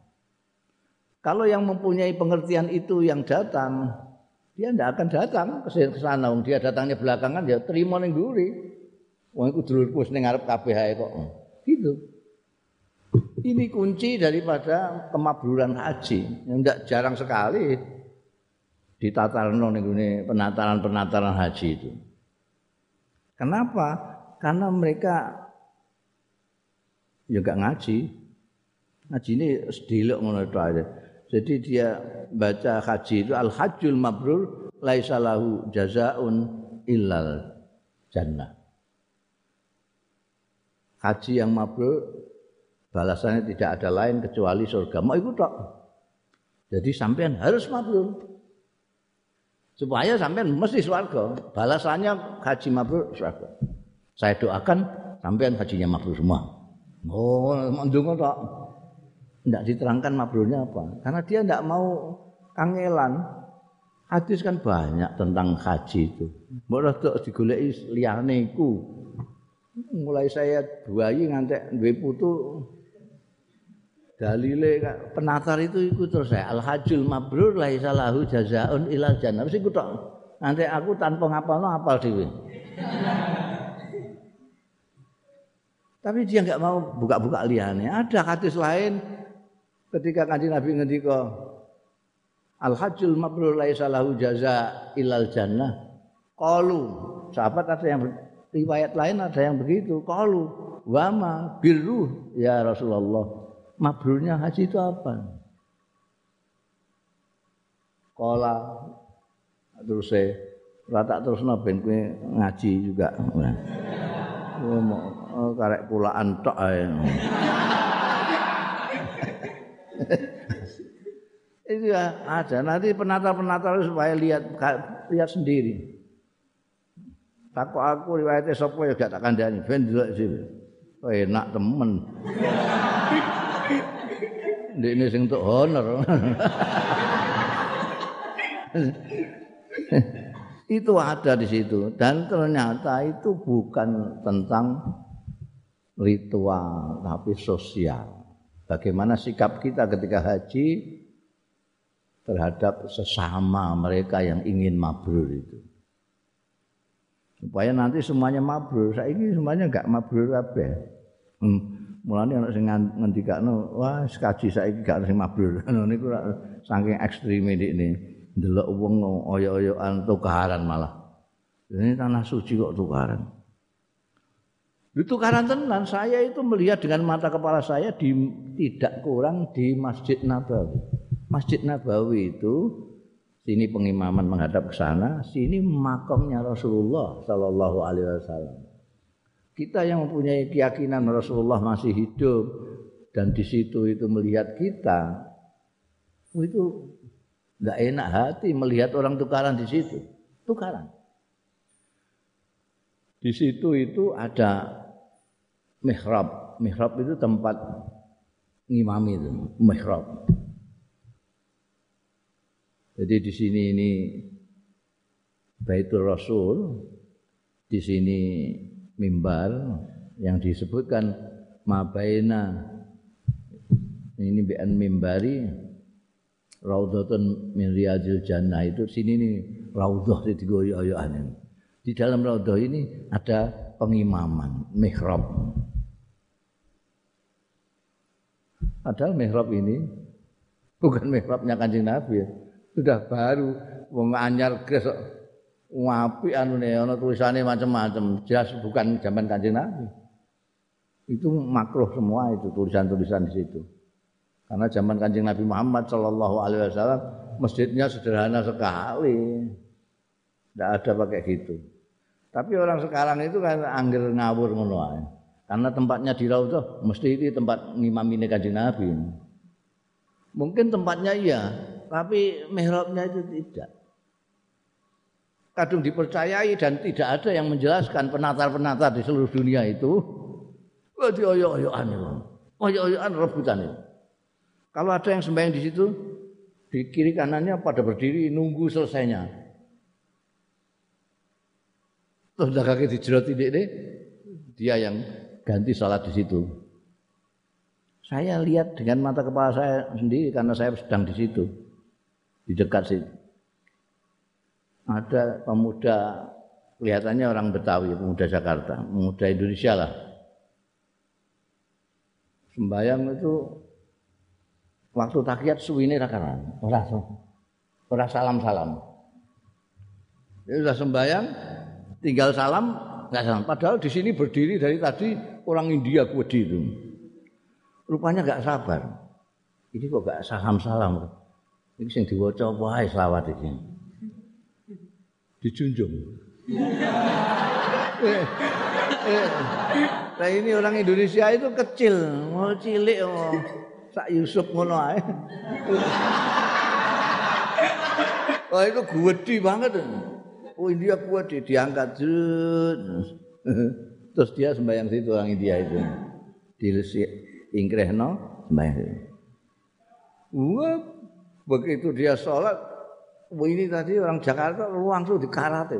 kalau yang mempunyai pengertian itu yang datang dia tidak akan datang ke sana dia datangnya belakangan dia terima ning guri Wong iku dulurku ning ngarep ae kok. Gitu. Ini kunci daripada kemabruran haji. Yang tidak jarang sekali ditatarno ning penataran-penataran haji itu. Kenapa? Karena mereka ya gak ngaji. Ngaji ini sedelok ngono itu aja. Jadi dia baca haji itu al-hajjul mabrur laisa lahu jazaun illal jannah haji yang mabrur balasannya tidak ada lain kecuali surga. Mau ikut tok. Jadi sampean harus mabrur. Supaya sampean mesti surga. Balasannya haji mabrur surga. Saya doakan sampean hajinya mabrur semua. Oh, mendungo tok. Tidak diterangkan mabrurnya apa. Karena dia tidak mau kangelan. Hadis kan banyak tentang haji itu. Mbok rada digoleki liyane iku mulai saya buayi ngantek duwe putu dalile penatar itu ikut terus saya al hajjul mabrur laisa lahu jazaun ilal jannah. Wis iku tok nanti aku tanpa ngapalno apal dhewe. Tapi dia nggak mau buka-buka liane ada hadis lain ketika kanjeng Nabi ngendika al hajjul mabrur laisa lahu jaza ilal jannah. Qalu sahabat ada yang riwayat lain ada yang begitu. Qalu wama birru ya Rasulullah. Mabrurnya haji itu apa? Qala terus Ora tak terusno ben kowe ngaji juga. Oh, karek pulaan tok ae. (laughs) itu ya ada nanti penata-penata supaya lihat lihat sendiri takut aku riwayatnya sopo ya gak tak kandani ben delok sih oh, enak temen (laughs) ini sing untuk honor itu ada di situ dan ternyata itu bukan tentang ritual tapi sosial bagaimana sikap kita ketika haji terhadap sesama mereka yang ingin mabrur itu. Supaya nanti semuanya mabrur. Saya ini semuanya enggak mabrur apa hmm. Mulanya anak sing ngendikakno, wah kaji saiki gak sing mabrur. Niku saking ekstrem ini. Delok wong oyo-oyoan tukaran malah. Ini tanah suci kok tukaran. Itu tukaran tenan. Saya itu melihat dengan mata kepala saya di, tidak kurang di Masjid Nabawi. Masjid Nabawi itu sini pengimaman menghadap ke sana, sini makamnya Rasulullah Shallallahu Alaihi Wasallam. Kita yang mempunyai keyakinan Rasulullah masih hidup dan di situ itu melihat kita, itu nggak enak hati melihat orang tukaran di situ, tukaran. Di situ itu ada mihrab, mihrab itu tempat ngimami itu, mihrab. Jadi di sini ini Baitul Rasul, di sini mimbar yang disebutkan mabaina. Ini bi'an mimbari raudhatun min riyadil jannah. Itu sini ini raudhah di goyo-goyoan di dalam raudhah ini ada pengimaman mihrab. Padahal mihrab ini bukan mihrabnya kanjeng Nabi ya. Sudah baru wong anyar gres ngapi anune ana tulisane macam-macam jelas bukan zaman Kanjeng Nabi. Itu makruh semua itu tulisan-tulisan di situ. Karena zaman Kanjeng Nabi Muhammad sallallahu alaihi wasallam masjidnya sederhana sekali. Tidak ada pakai gitu. Tapi orang sekarang itu kan angger ngawur ngono karena tempatnya di Raudhah mesti itu tempat ngimamine Kanjeng Nabi. Mungkin tempatnya iya tapi mihrabnya itu tidak. Kadung dipercayai dan tidak ada yang menjelaskan penatar-penatar di seluruh dunia itu. Di oyo-oyoan itu. Oyo-oyoan rebutan itu. Kalau ada yang sembahyang di situ, di kiri kanannya pada berdiri nunggu selesainya. Terus kaki dijerot ini, dia yang ganti salat di situ. Saya lihat dengan mata kepala saya sendiri karena saya sedang di situ di dekat situ. Ada pemuda kelihatannya orang Betawi, pemuda Jakarta, pemuda Indonesia lah. Sembayang itu waktu takiyat suwine ra karan, ora ora salam-salam. Dia sudah sembayang, tinggal salam, nggak salam. Padahal di sini berdiri dari tadi orang India kuedi itu. Rupanya nggak sabar. Ini kok nggak salam-salam. Iki sing diwaca apa ae selawat iki. Dijunjung. (laughs) Nah ini orang Indonesia itu kecil, mau cilik oh. Sak Yusuf ngono ae. Wah (laughs) itu gede banget. Oh India kuat diangkat (laughs) terus dia sembahyang situ orang India itu. Di Ingrehno sembahyang. Wah begitu dia sholat ini tadi orang Jakarta langsung dikarate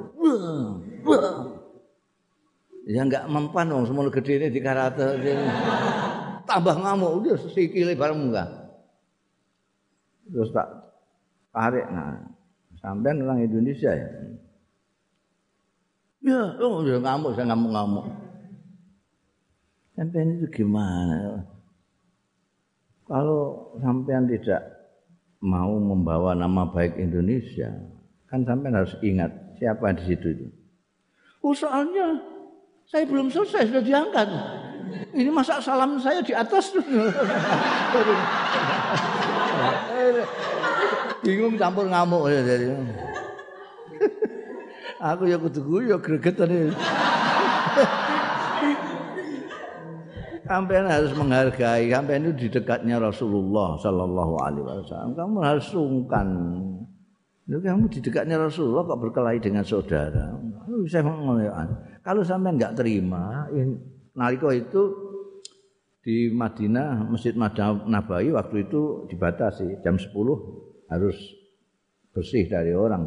ya. Nggak mempan dong semua gede ini dikarate tambah ngamuk udah sikile bareng enggak? Terus tak tarik nah sampai orang Indonesia ya? Ya oh udah ngamuk saya ngamuk-ngamuk. Sampai itu gimana? Kalau sampean tidak mau membawa nama baik Indonesia, kan sampai harus ingat siapa di situ itu. Oh soalnya saya belum selesai sudah diangkat. Ini masa salam saya di atas (laughs) Bingung campur ngamuk ya (laughs) jadi. Aku ya kudu guyu gregetane. Sampean harus menghargai, sampean itu di dekatnya Rasulullah Sallallahu Alaihi Wasallam. Kamu harus sungkan. Kamu di dekatnya Rasulullah kok berkelahi dengan saudara. Saya Kalau sampean nggak terima, nalika itu di Madinah Masjid Madinah Nabawi waktu itu dibatasi jam 10 harus bersih dari orang.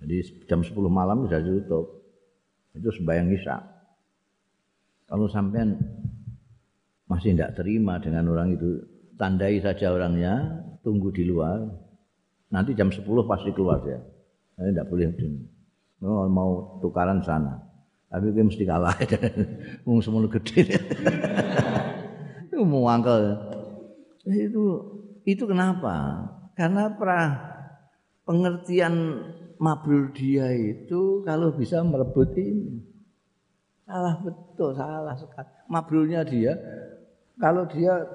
Jadi jam 10 malam sudah ditutup. Itu sembahyang isya. Kalau sampean masih tidak terima dengan orang itu, tandai saja orangnya, tunggu di luar. Nanti jam 10 pasti keluar dia. Saya tidak boleh mau, mau tukaran sana. Tapi gue mesti kalah. (laughs) Mau semua gede. itu mau angkel. Itu itu kenapa? Karena pra pengertian mabrur dia itu kalau bisa merebut ini. Salah betul, salah sekali. Mabrurnya dia, kalau dia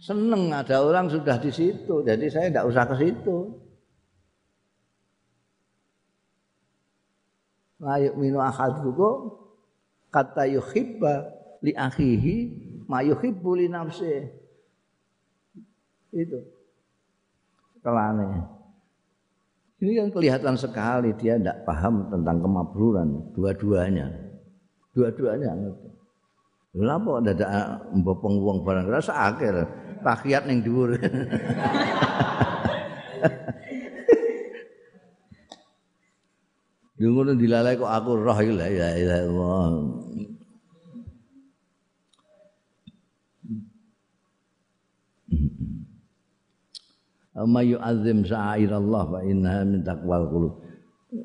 seneng ada orang sudah di situ, jadi saya tidak usah ke situ. Layuk minu ahadukum kata yuhibba li akhihi ma yuhibbu li nafsi. Itu. Kelane. Ini kan kelihatan sekali dia tidak paham tentang kemabruran dua-duanya. Dua-duanya ngerti. Lha dadak mbopong wong barang rasa akhir takhiyat ning dhuwur. (laughs) Yo ngono dilalai kok aku roh iki la ilaha illallah. Amma yu'azzim sa'irallah fa innaha min taqwal qulub.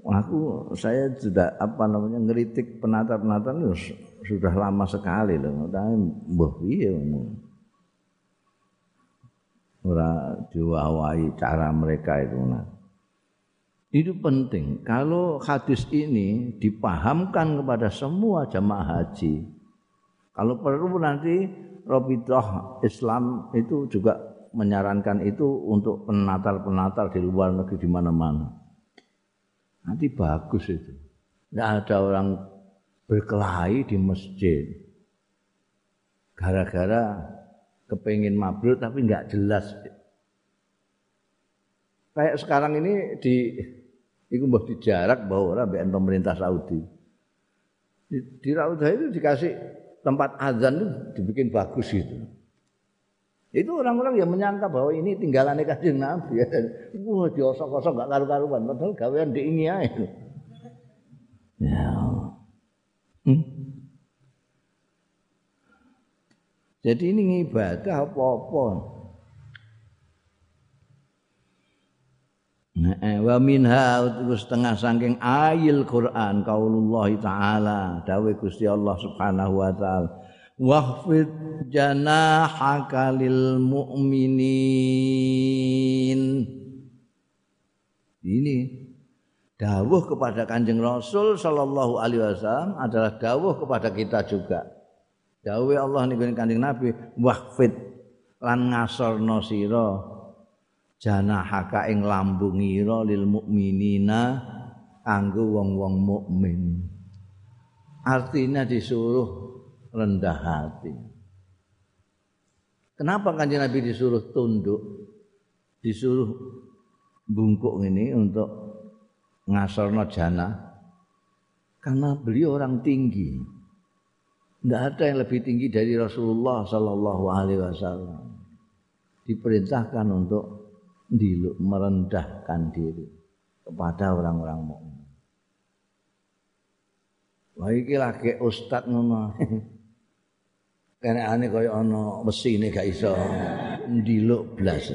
Aku saya sudah apa namanya ngeritik penata-penata itu sudah lama sekali loh. Tapi mbah piye ora diwawai cara mereka itu nah. Itu penting. Kalau hadis ini dipahamkan kepada semua jamaah haji. Kalau perlu nanti Robidah Islam itu juga menyarankan itu untuk penatar-penatar di luar negeri di mana-mana. Nanti bagus itu. Tidak ada orang berkelahi di masjid. Gara-gara kepingin mabrur tapi nggak jelas. Kayak sekarang ini di itu mbah dijarak bahwa orang BN pemerintah Saudi. Di, di Raudah itu dikasih tempat azan itu dibikin bagus itu. Itu orang-orang yang menyangka bahwa ini tinggalannya kanjeng Nabi. Ya. (laughs) Wah, diosok-osok gak karu-karuan. Padahal gawean diingi aja. Ya. Hmm? Jadi ini ibadah apa-apa. Nah, wa minha setengah saking ayil Quran kaulullah taala dawe Gusti Allah Subhanahu wa taala wahfid janahaka lil mu'minin ini dawuh kepada Kanjeng Rasul sallallahu alaihi wasallam adalah dawuh kepada kita juga. Dawuh Allah niku Kanjeng Nabi wahfid lan ngasorno sira janahaka ing lambungira lil mukminina kanggo wong-wong mukmin. Artinya disuruh rendah hati. Kenapa kanjeng Nabi disuruh tunduk? Disuruh bungkuk ini untuk ngasorno jana? Karena beliau orang tinggi. Tidak ada yang lebih tinggi dari Rasulullah Sallallahu Alaihi Wasallam. Diperintahkan untuk diluk merendahkan diri kepada orang-orang mukmin. Wah iki lagi ustad ngono. (laughs) kenekane kaya ana mesine gak iso ndiluk blas.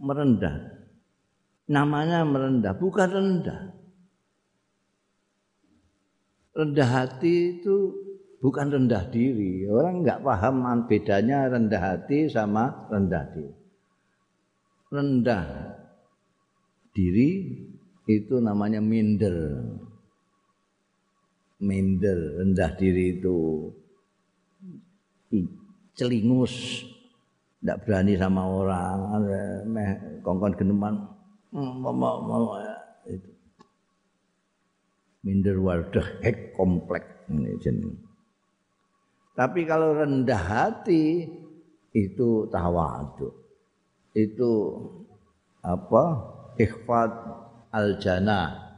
Merendah. Namanya merendah, bukan rendah. Rendah hati itu bukan rendah diri. Orang nggak paham bedanya rendah hati sama rendah diri. Rendah diri itu namanya minder minder, rendah diri itu celingus, tidak berani sama orang, meh kongkon geneman, hmm, itu minder wardah hek komplek. Tapi kalau rendah hati itu tawadu. Itu apa? Ikhfad al-jannah.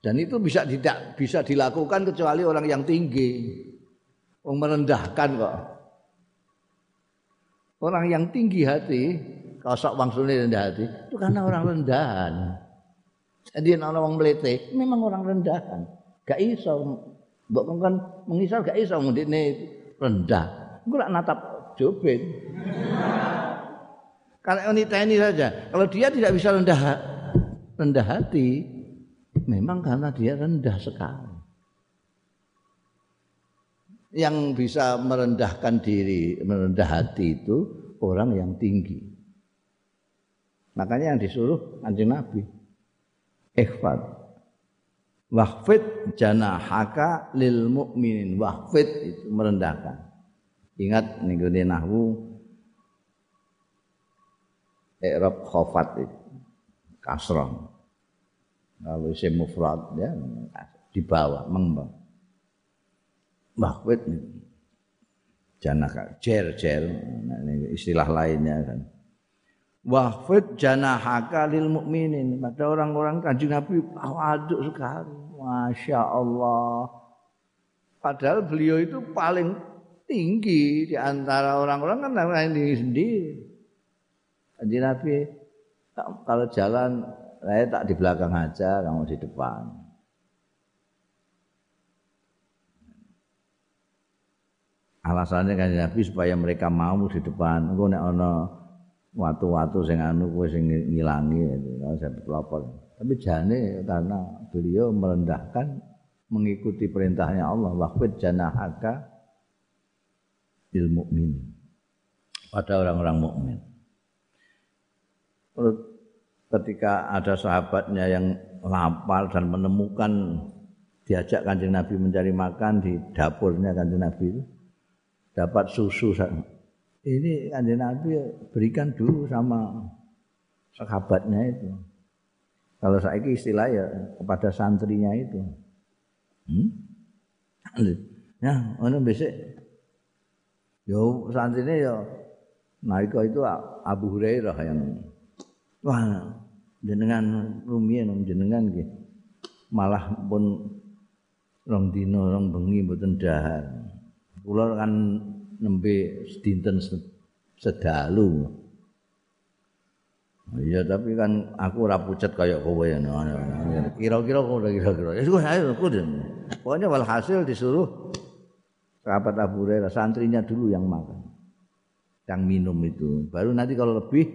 Dan itu bisa tidak bisa dilakukan kecuali orang yang tinggi. Orang merendahkan kok. Orang yang tinggi hati, kosok maksudnya rendah hati, itu karena orang rendahan. Jadi orang orang melete, memang orang rendahan. Gak iso, mbok kan mengisal gak iso ini rendah. Gue natap jobin. Kalau ini tni saja, kalau dia tidak bisa rendah rendah hati, memang karena dia rendah sekali. Yang bisa merendahkan diri, merendah hati itu orang yang tinggi. Makanya yang disuruh anjing Nabi. Ikhfad. Wahfid janahaka lil mu'minin. Wahfid itu merendahkan. Ingat nih nahwu Erob khofat itu kasroh. Kalau isim mufrad ya di bawah mengembang. Mahwid janaka jer jer nah, istilah lainnya kan. Wahfid janahaka lil mukminin. Pada orang-orang kanjeng Nabi aduk sekali. Masya Allah. Padahal beliau itu paling tinggi di antara orang-orang kan orang tinggi sendiri. Kanjeng Nabi kalau jalan saya tak di belakang aja, kamu di depan. Alasannya kan Nabi supaya mereka mau di depan. Engko nek ana watu-watu sing anu kowe sing ngilangi itu, saya pelopor. Tapi jane karena beliau merendahkan mengikuti perintahnya Allah waqfid janahaka lil mukmin pada orang-orang mukmin ketika ada sahabatnya yang lapar dan menemukan diajak kanjeng Nabi mencari makan di dapurnya kanjeng Nabi itu dapat susu ini kanjeng Nabi berikan dulu sama sahabatnya itu. Kalau saya istilah ya kepada santrinya itu. Hmm? ya ono besok yo santrinya yo naik itu Abu Hurairah yang wah jenengan rumiyin jenengan nggih. Malah pun rong dina rong bengi mboten dahar. Kula kan nembe sedinten sedalu. Iya tapi kan aku ora pucet kaya kowe kira-kira kowe kira-kira. Ya ayo pokoknya walhasil disuruh sahabat Abu Hurairah santrinya dulu yang makan yang minum itu. Baru nanti kalau lebih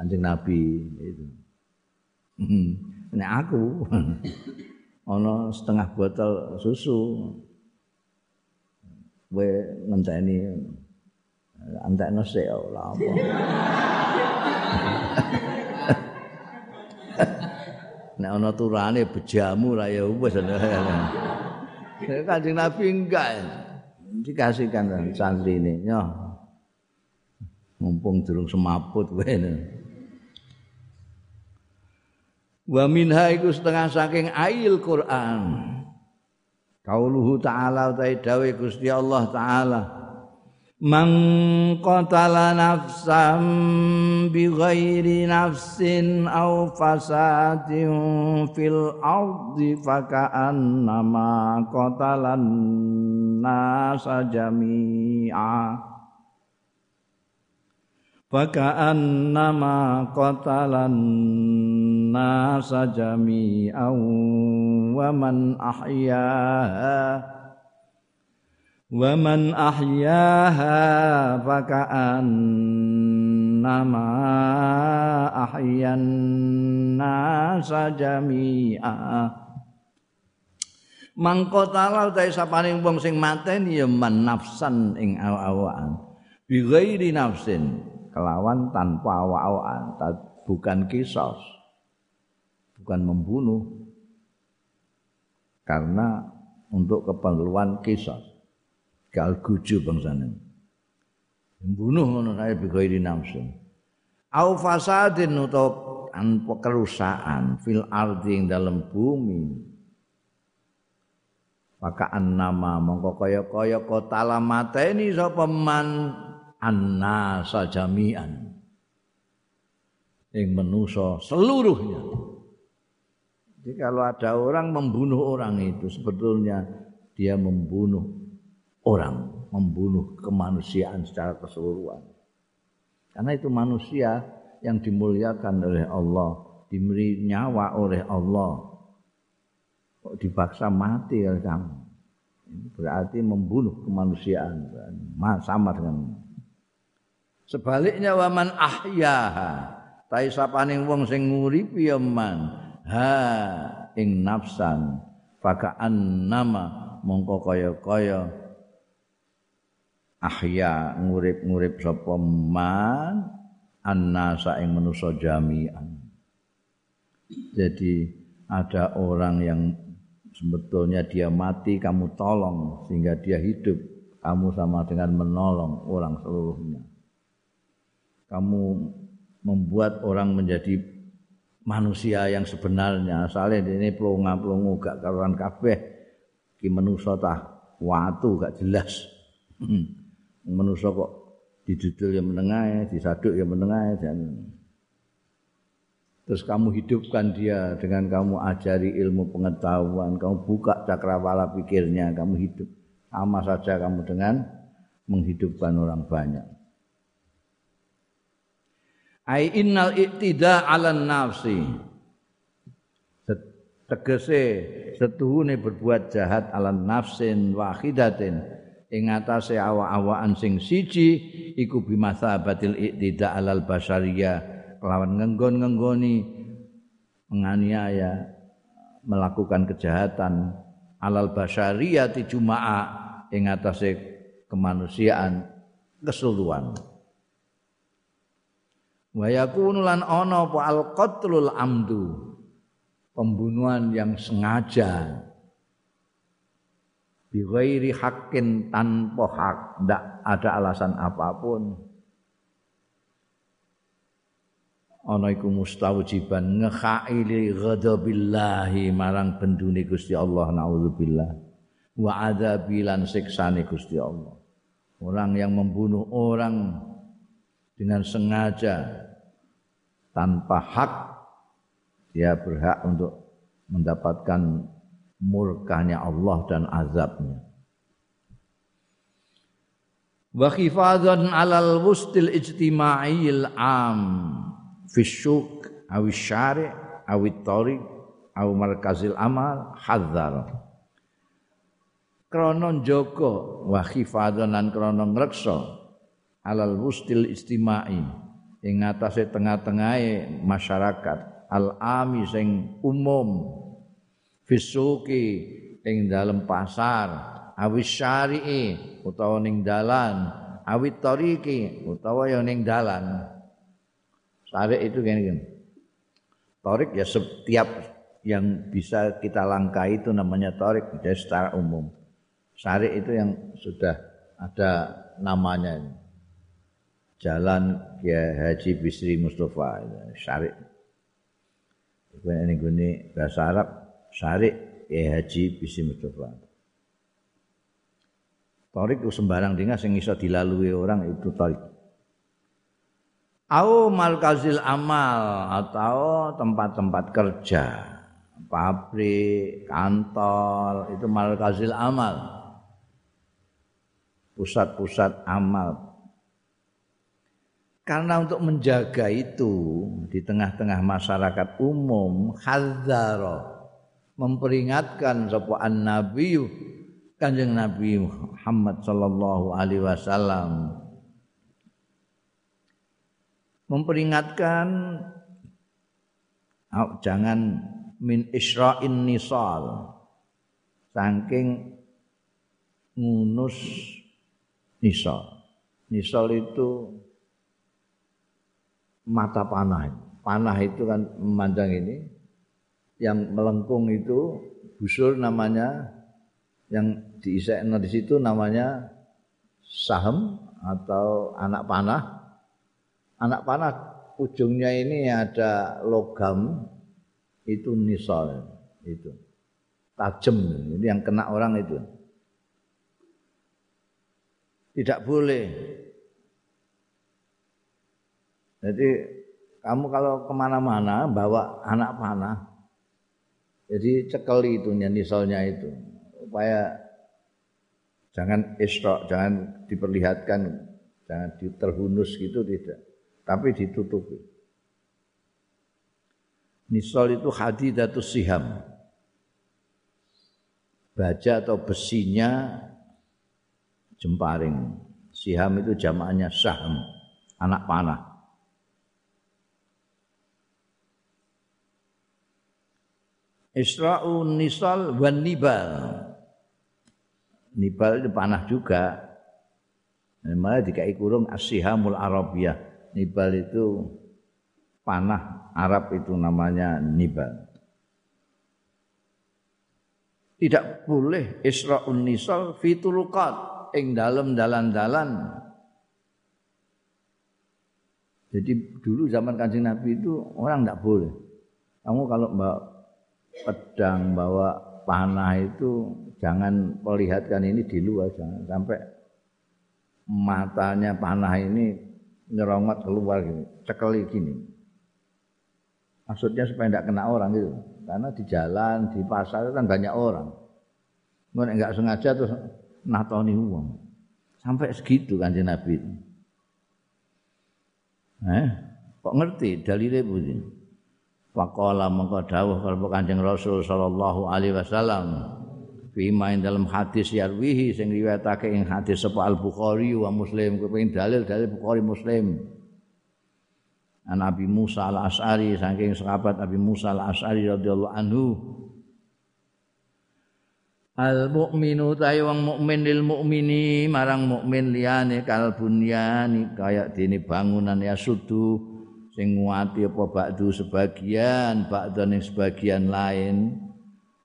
Kanjeng Nabi itu. Nek aku (laughs) ana setengah botol susu. Kowe ngenteni antekno sik ora apa. (laughs) Nek ana turane bejamu ra ya wis. Kanjeng Nabi enggak dikasihkan santri ini. Ya. Mumpung durung semaput kowe. Wa minha iku setengah saking ail Quran. Kauluhu ta'ala utai dawe Gusti Allah ta'ala man nafsan bi ghairi nafsin aw fasadin fil ardi faka'annama qatalan nasa jami'a. Faka'annama qatalan nasa jami'an wa man ahyaha wa man ahyaha faka'annama ahyan nasa jami'a mangkotala utahe sapaning wong sing mateni ya man nafsan ing awa-awaan bi ghairi nafsin kelawan tanpa awak-awakan bukan kisos bukan membunuh. Karena untuk keperluan kisos gal guju bangsane membunuh ngono kae bi ghairi nafsin au fasadin utawa tanpa kerusakan fil ardi ing dalam bumi. Maka annama mongko kaya-kaya kota lamateni sapa man? Annasa jami'an ing manusa seluruhnya jadi kalau ada orang membunuh orang itu sebetulnya dia membunuh orang, membunuh kemanusiaan secara keseluruhan. Karena itu manusia yang dimuliakan oleh Allah, diberi nyawa oleh Allah. Kok dipaksa mati oleh kamu? Berarti membunuh kemanusiaan. Sama dengan Sebaliknya waman ahyaha. Tai sapaning wong sing nguripi ya man. Ha ing nafsan. Fakaan nama mongko kaya-kaya ahya ngurip-ngurip sapa man annasa ing manusa jami'an. Jadi ada orang yang sebetulnya dia mati kamu tolong sehingga dia hidup kamu sama dengan menolong orang seluruhnya kamu membuat orang menjadi manusia yang sebenarnya. Asalnya ini pelonga pelongo gak karuan kabeh. Ki manusa tah watu gak jelas. Manusa kok didudul yang menengah disaduk yang menengah dan terus kamu hidupkan dia dengan kamu ajari ilmu pengetahuan, kamu buka cakrawala pikirnya, kamu hidup. Sama saja kamu dengan menghidupkan orang banyak. Ai innal iktida 'alan nafsi. Tegese setuhune berbuat jahat alan nafsin wahidatin ing atase awa-awaan sing siji iku bimasabatil iktida 'alal basyariyah kelawan ngenggon-ngenggoni menganiaya melakukan kejahatan alal basyariyati juma'a ing atase kemanusiaan keseluruhan wa yakunu lan ana apa? Al qatlul amdu. Pembunuhan yang sengaja. Bi ghairi haqqin tanpa hak. Ndak ada alasan apa pun. Ana iku mustawjiban ngekhaili ghadabillahi marang bendune Gusti Allah naudzubillah. Wa adzabilan siksane Gusti Allah. Orang yang membunuh orang dengan sengaja tanpa hak dia berhak untuk mendapatkan murkanya Allah dan azabnya. Wa khifadzan alal wustil ijtima'il am fisyuk awi syari awi tori awi markazil amal hadzar. Krana njaga wa khifadzan lan krana ngreksa alal wustil istimai ing atase tengah-tengahe masyarakat al ami sing umum fisuki ing dalem pasar awi syari'i utawa ning dalan awi tariki utawa ya ning dalan Tarik itu gini, gini. Torik ya setiap yang bisa kita langkahi itu namanya torik jadi secara umum. Sari itu yang sudah ada namanya. Jalan ya Haji Bisri Mustafa Syari. Ini gini bahasa Arab Syari ya Haji Bisri Mustafa. Torik itu sembarang dengan yang bisa dilalui orang itu torik au markazil amal atau tempat-tempat kerja pabrik kantor itu markazil amal pusat-pusat amal karena untuk menjaga itu di tengah-tengah masyarakat umum hadzara memperingatkan sapa an-nabi Kanjeng Nabi Muhammad sallallahu alaihi wasallam. Memperingatkan oh, jangan min isra'in nisal. Saking ngunus nisal. Nisal itu mata panah. Panah itu kan memandang ini yang melengkung itu busur namanya yang diisekno di situ namanya sahem atau anak panah. Anak panah ujungnya ini ada logam itu nisol itu. Tajam ini yang kena orang itu. Tidak boleh jadi kamu kalau ke mana-mana bawa anak panah jadi cekeli itu nisolnya itu supaya jangan istok jangan diperlihatkan jangan terhunus gitu tidak tapi ditutupi. Nisol itu hadidatus siham. Baja atau besinya jemparing. Siham itu jamaknya saham, anak panah. Isra'u nisal wan nibal. Nibal itu panah juga. Malah dikai kurung as-sihamul arabiyah nibal itu panah Arab itu namanya nibal. Tidak boleh Isra'un Nisal fitulukat ing dalam dalan-dalan. Jadi dulu zaman kancing Nabi itu orang tidak boleh. Kamu kalau bawa pedang, bawa panah itu jangan perlihatkan ini di luar jangan sampai matanya panah ini nyerongot keluar gini, cekeli gini. Maksudnya supaya tidak kena orang gitu. Karena di jalan, di pasar kan banyak orang. Mungkin enggak sengaja terus natoni uang. Sampai segitu kanjeng Nabi itu. Eh, kok ngerti dalile pundi? Faqala mengko dawuh kalau Kanjeng Rasul sallallahu alaihi wasallam Bima dalam hadis yarwihi sing riwayatake ing hadis sapa Al Bukhari wa Muslim kepengin dalil dalil Bukhari Muslim. An Abi Musa Al As'ari saking sahabat Abi Musa Al As'ari radhiyallahu anhu Al mukminu ta'i wong mukmin lil mukmini marang mukmin liyane kal bunyani kaya dene bangunan ya sudu sing nguati apa bakdu sebagian bakdo ning sebagian lain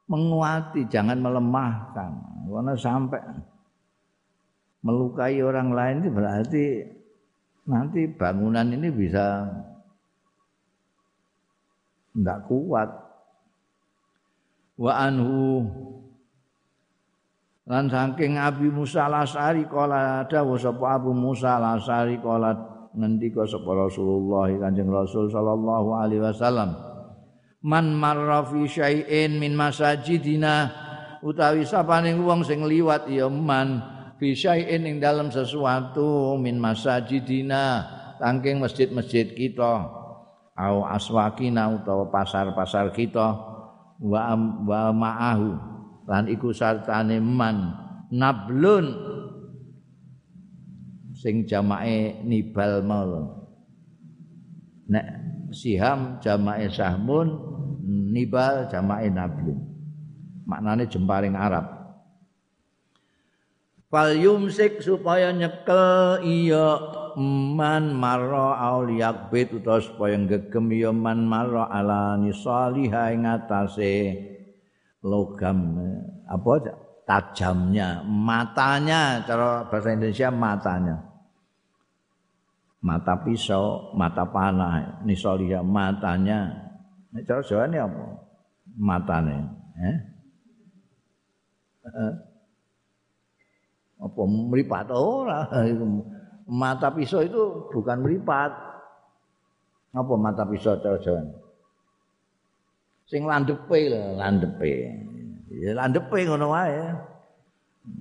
menguati, jangan melemahkan. Karena sampai melukai orang lain itu berarti nanti bangunan ini bisa tidak kuat. Wa anhu lan saking Abi Musa Al-Asy'ari kala ada sapa Abu Musa Al-Asy'ari kala ngendika sapa Rasulullah Kanjeng Rasul sallallahu alaihi wasallam? Man marra fi syai'in min masajidina utawi sapaning wong sing liwat ya man fi syai'in ing dalam sesuatu min masajidina tangking masjid-masjid kita. Au aswakina utawa pasar-pasar kita. Wa wa ma'ahu. Lan iku sartane man. Nablun sing jamake nibal mal nek siham jamake sahmun nibal jama'i nablin maknanya jemparing Arab. Fal yumsik supaya nyekel iya man marra auliyak bit utawa supaya gegem iya man marra ala nisaliha ing atase logam apa tajamnya matanya cara bahasa Indonesia matanya mata pisau mata panah nisaliha matanya Nek cara Jawa ini apa? Matane, eh? Apa meripat ora? Mata pisau itu bukan meripat. Apa mata pisau cara Jawa? Sing landepe lho, landepe. Ya landepe ngono wae.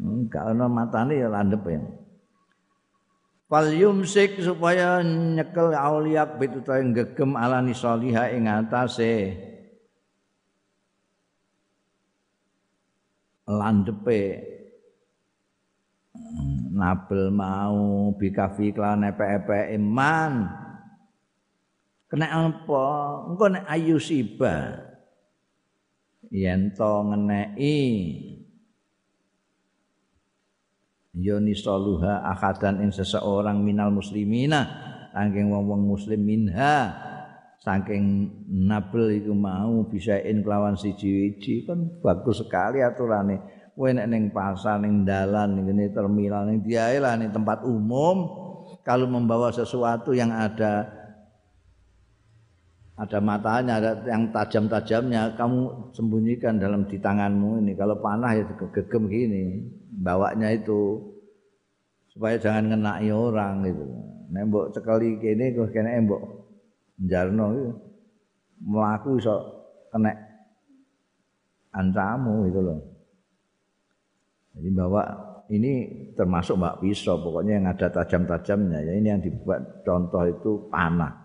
Enggak ana matane ya landepe. Fal yumsik supaya nyekel auliyak bitu yang gegem ala nisaliha ing atase. Landepe. Nabel mau bikafi klan epe-epe iman kena apa? Engko nek ayu siba yen to ngeneki yoni saluha akadan ing seseorang minal muslimina saking wong-wong muslim minha. Saking nabel iku mau bisa in kelawan siji-wiji kan bagus sekali aturane. Kowe nek ning pasar ning dalan ning ngene terminal ning diae lah ning tempat umum kalau membawa sesuatu yang ada ada matanya, ada yang tajam-tajamnya, kamu sembunyikan dalam di tanganmu ini. Kalau panah ya gegem gini, bawanya itu supaya jangan ngenai orang gitu. Nembok cekali kene kok kene embok jarno itu melaku iso kena ancamu itu loh. Jadi bawa ini termasuk mbak pisau pokoknya yang ada tajam-tajamnya ya ini yang dibuat contoh itu panah.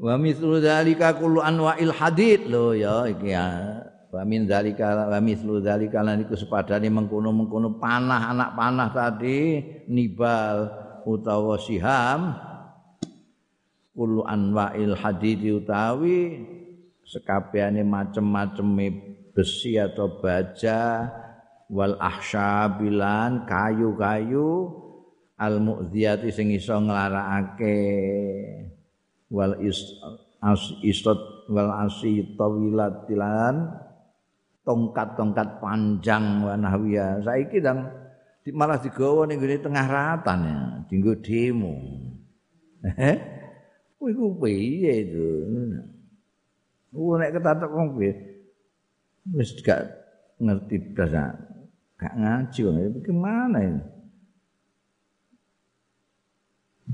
Wa mithlu dzalika kullu anwa'il hadid. Lho ya iki ya. Wa min dzalika wa mithlu dzalika lan iku sepadane mengkono-mengkono panah anak panah tadi nibal utawa siham. Kullu anwa'il hadid utawi sekabehane macem-maceme besi atau baja wal ahsyabilan kayu-kayu al mu'dhiyati sing iso nglarakake wal istot wal asi tawilatilan tongkat-tongkat panjang wa nahwiya saiki dang malah digawa ning ngene tengah ratan ya dienggo demo. Kuwi ku piye itu? Ku nek ketatok wong piye? Wis gak ngerti blas gak ngaji wong. Gimana ini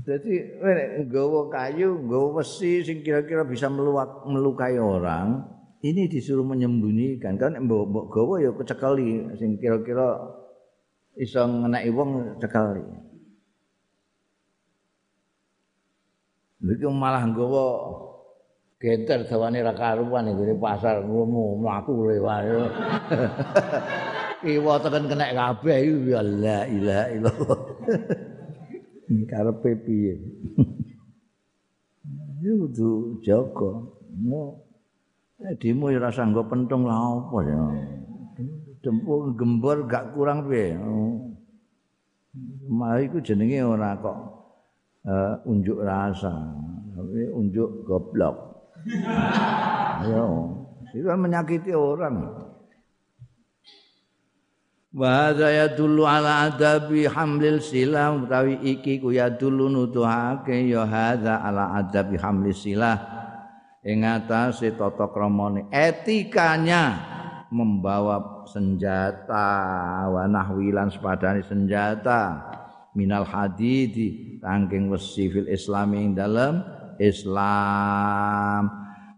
Jadi nggawa kayu, nggawa besi sing kira-kira bisa meluak, melukai orang, ini disuruh menyembunyikan. Kan mbok gawa ya kecekali sing kira-kira iso ngeneki wong cekali. Iki malah nggawa genter dawane ra karuan iki pasar ngono mlaku lewat. (laughs) Kiwa tekan kena kabeh ya la ilaha illallah. (laughs) karepe piye? (laughs) Yo kudu jaga. Mo demo ya rasa nggo pentung lah apa ya? Dempo gembor gak kurang piye? Mari ku jenenge ora kok uh, unjuk rasa tapi unjuk goblok. (laughs) Yo itu menyakiti orang wa hadza dulu ala adabi hamlil silah utawi iki ku yadullu nuduhake ya hadza ala adabi hamlis silah. Ing atase tata kramane. Etikanya membawa senjata wa nahwilan sepadane senjata. Minal hadidi tangking wesi fil islami ing dalem Islam.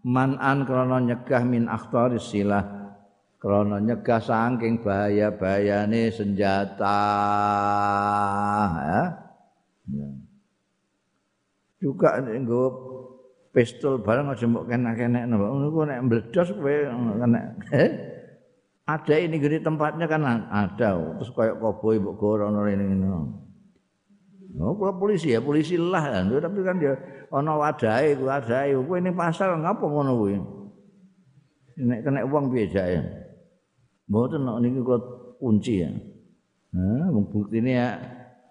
Man an krana nyegah min akhtaris silah krana nyegah saking bahaya-bahayane senjata ya. Juga nggo pistol barang aja mbok kenek-kenek ngono ku nek mbledos kowe kena ada ini gini tempatnya kan? Ada. Terus kayak koboi mbok gorono ini ngono. Oh, kalau polisi ya polisi lah. Kan, tapi kan dia ono wadai, wadai, gue ini pasar ngapa ngono gue? Nek kena uang biasa ya. Mboten nek niki kula kunci ya. Nah, ini ya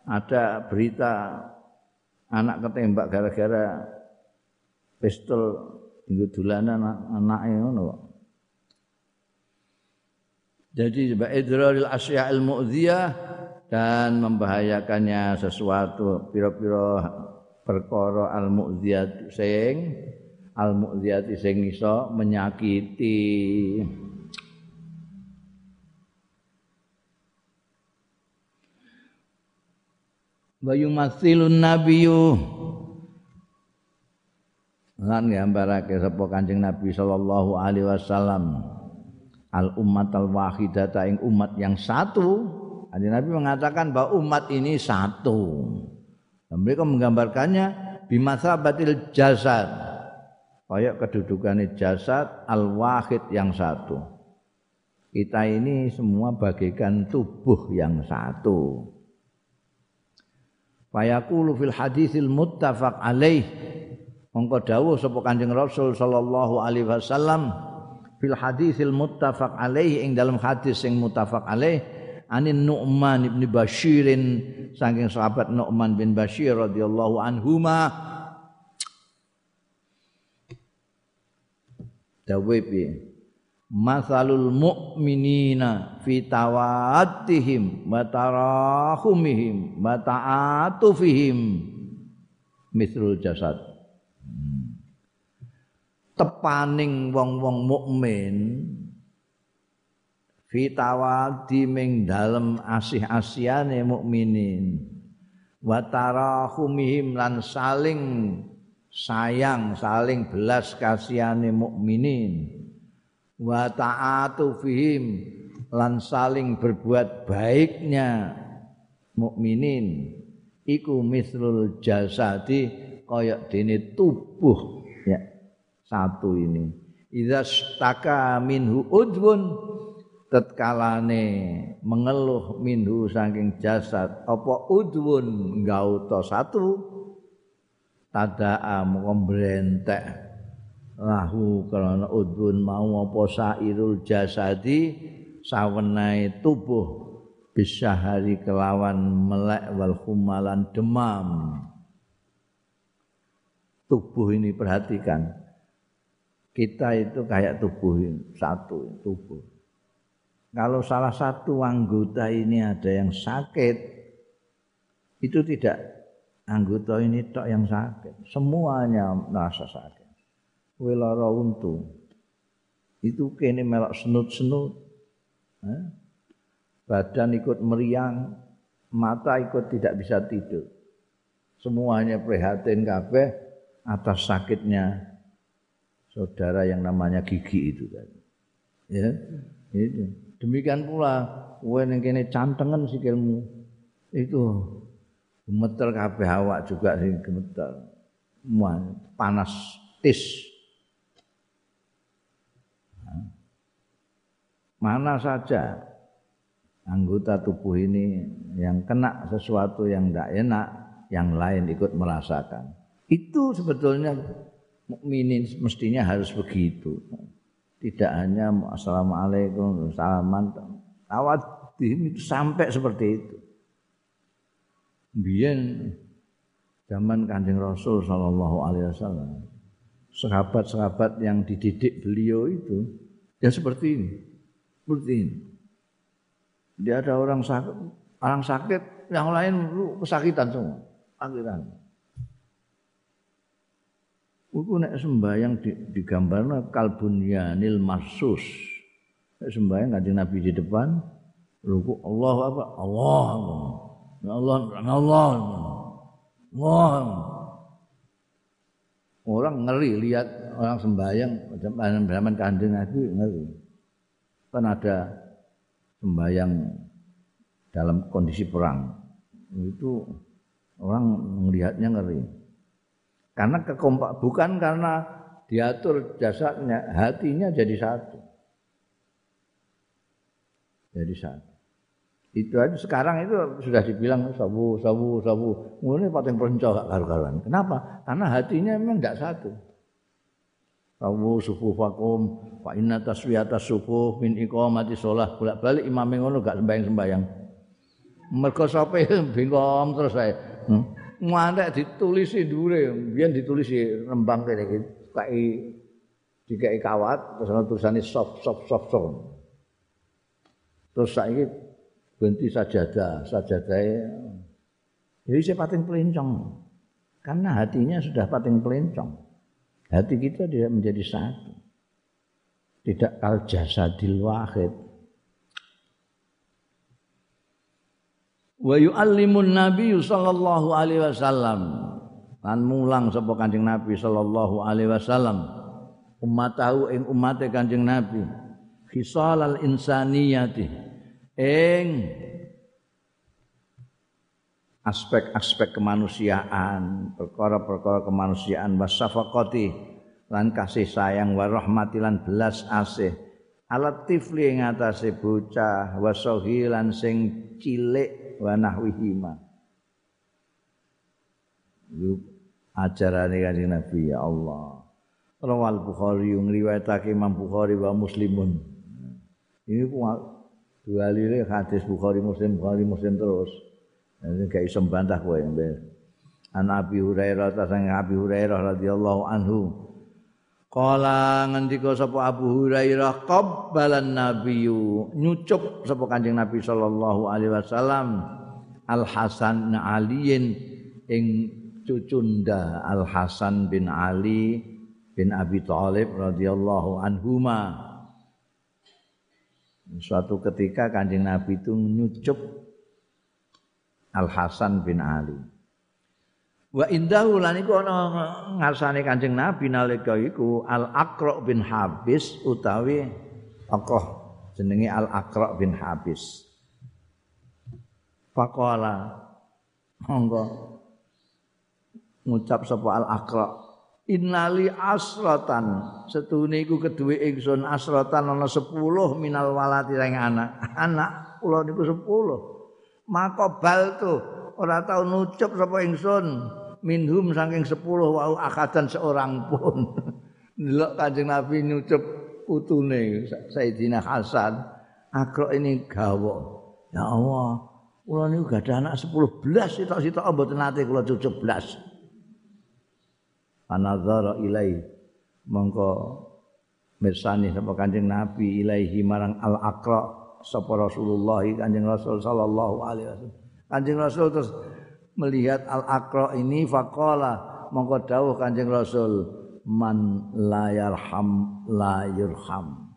ada berita anak ketembak gara-gara pistol tinggu dolanan anake ngono kok. Jadi idraril asya'il mu'dhiyah dan membahayakannya sesuatu pira-pira perkara al mu'dhiyat sing al mu'dhiyat sing iso menyakiti. Wa yumatsilun nabiyyu. Lan gambarake sapa Kanjeng Nabi sallallahu alaihi wasallam. Al ummat al wahidata ing umat yang satu. Kanjeng Nabi mengatakan bahwa umat ini satu. Dan mereka menggambarkannya bimasabatil jasad. Kayak kedudukannya jasad al wahid yang satu. Kita ini semua bagaikan tubuh yang satu Fayaqulu fil hadisil muttafaq alaih. Mongko dawuh sapa Kanjeng Rasul sallallahu alaihi wasallam fil hadisil muttafaq alaih ing dalam hadis sing muttafaq alaih anin Nu'man ibn Bashirin saking sahabat Nu'man bin Bashir radhiyallahu anhuma dawuh masalul mu'minina fi tawaddihim wa tarahumihim wa ta'atufihim. Misrul jasad. Tepaning wong-wong mukmin fitawadi ming dalem asih-asihane mukminin. Wa tarahumihim lan saling sayang saling belas kasihane mukminin wa ta'atu fihim lan saling berbuat baiknya mukminin. Iku mislul jasadi kaya dene tubuh. Ya satu ini. Idza minhu udwun tetkalane mengeluh minhu saking jasad apa udwun gauta satu? Tadaa mbrentek lahu karena udun mau apa sairul jasadi sawenai tubuh bisa hari kelawan melek wal humalan demam. Tubuh ini perhatikan. Kita itu kayak tubuh ini satu tubuh. Kalau salah satu anggota ini ada yang sakit itu tidak anggota ini tok yang sakit, semuanya merasa sakit. Untu. Itu kene melok senut-senut. Eh? Badan ikut meriang, mata ikut tidak bisa tidur. Semuanya prihatin kabeh atas sakitnya saudara yang namanya gigi itu tadi. Ya, itu. Demikian pula kowe ning kene cantengen sikilmu. Itu gemeter kabeh awak juga sing gemeter panas tis mana saja anggota tubuh ini yang kena sesuatu yang tidak enak yang lain ikut merasakan. Itu sebetulnya mukminin mestinya harus begitu. Tidak hanya assalamualaikum salaman awat itu sampai seperti itu. Biyen zaman Kanjeng Rasul sallallahu alaihi wasallam sahabat-sahabat yang dididik beliau itu ya seperti ini seperti ini dia ada orang sakit orang sakit yang lain kesakitan semua kesakitan Iku nek sembahyang di, digambarna kalbunyanil marsus. Nek sembahyang kanjeng Nabi di depan, ruku Allah apa? Allah. Allah. Ya Allah, ya Allah. Wah. Orang ngeri lihat orang sembahyang zaman kanjeng Nabi ngeri. Kan ada sembahyang dalam kondisi perang. Itu orang melihatnya ngeri. Karena kekompak bukan karena diatur jasadnya, hatinya jadi satu. Jadi satu. Itu aja sekarang itu sudah dibilang sabu sabu sabu. Ini paling perencok gak karu-karuan. Kenapa? Karena hatinya memang tidak satu. Sabu subuh fakum fa inna taswiyata subuh min iqamati shalah. Bolak-balik imam ngono gak sembayang-sembayang. Mergo sapa (laughs) bingung terus saya. Hmm? Ngantek ditulisi dure, biyen ditulisi rembang kene iki. Kai dikai kawat terus tulisane soft soft soft soft. Terus saiki ganti sajadah, sajadah jadi saya pating pelincong. Karena hatinya sudah pating pelincong. Hati kita tidak menjadi satu. Tidak kal jasadil wahid. Wa yu'allimun Nabi sallallahu alaihi wasallam. Lan mulang sapa Kanjeng Nabi sallallahu alaihi wasallam. Ummatahu ing ummate Kanjeng Nabi. Khisalal insaniyati ing aspek-aspek kemanusiaan, perkara-perkara kemanusiaan wasafaqati lan kasih sayang wa rahmati lan belas asih alat tifli ing atase bocah wasohi lan sing cilik wa nahwihima ajarane kanjeng Nabi ya Allah. Rawal Bukhari ngriwayatake Imam Bukhari wa Muslimun. Ini dua lire hadis Bukhari Muslim Bukhari Muslim terus ini gak iso bantah kowe An Abi Hurairah ta sang Abi Hurairah radhiyallahu anhu. Kala ngendika sapa Abu Hurairah qabbalan nabiyyu. Nyucup sapa Kanjeng Nabi sallallahu alaihi wasallam Al Hasan Aliin ing cucunda Al Hasan bin Ali bin Abi Thalib radhiyallahu anhuma. Suatu ketika Kanjeng Nabi itu nyucup Al Hasan bin Ali. Wa indahu lan iku ana ngarsane Kanjeng Nabi nalika iku Al Aqra bin Habis utawi tokoh jenenge Al Aqra bin Habis. Faqala monggo ngucap sapa Al Aqra Innali asratan setune iku keduwe ingsun asratan ana 10 minal walati ring anak. Anak kula niku 10. Maka bal tuh ora tau nucup sapa ingsun minhum saking 10 wau akadan seorang pun. (laughs) Delok Kanjeng Nabi nyucup putune Sayyidina Hasan. Akro ini gawa. Ya Allah, kula niku gadah anak 10 belas sitok-sitok mboten nate kula cucup belas. anadzara ilai mongko mirsani sapa kanjeng nabi ilaihi marang al aqra sapa rasulullah kanjeng rasul sallallahu alaihi wasallam kanjeng rasul terus melihat al aqra ini faqala mongko dawuh kanjeng rasul man la yarham la yurham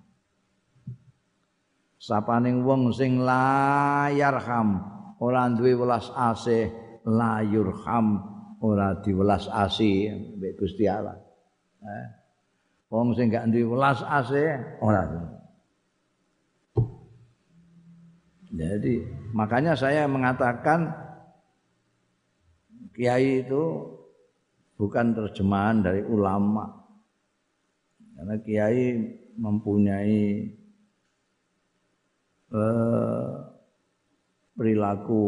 sapaning wong sing la yarham ora duwe welas asih la yurham ora diwelas asi mbek Gusti Allah. Eh. Wong sing gak duwe welas ase ora. Jadi makanya saya mengatakan kiai itu bukan terjemahan dari ulama. Karena kiai mempunyai eh, perilaku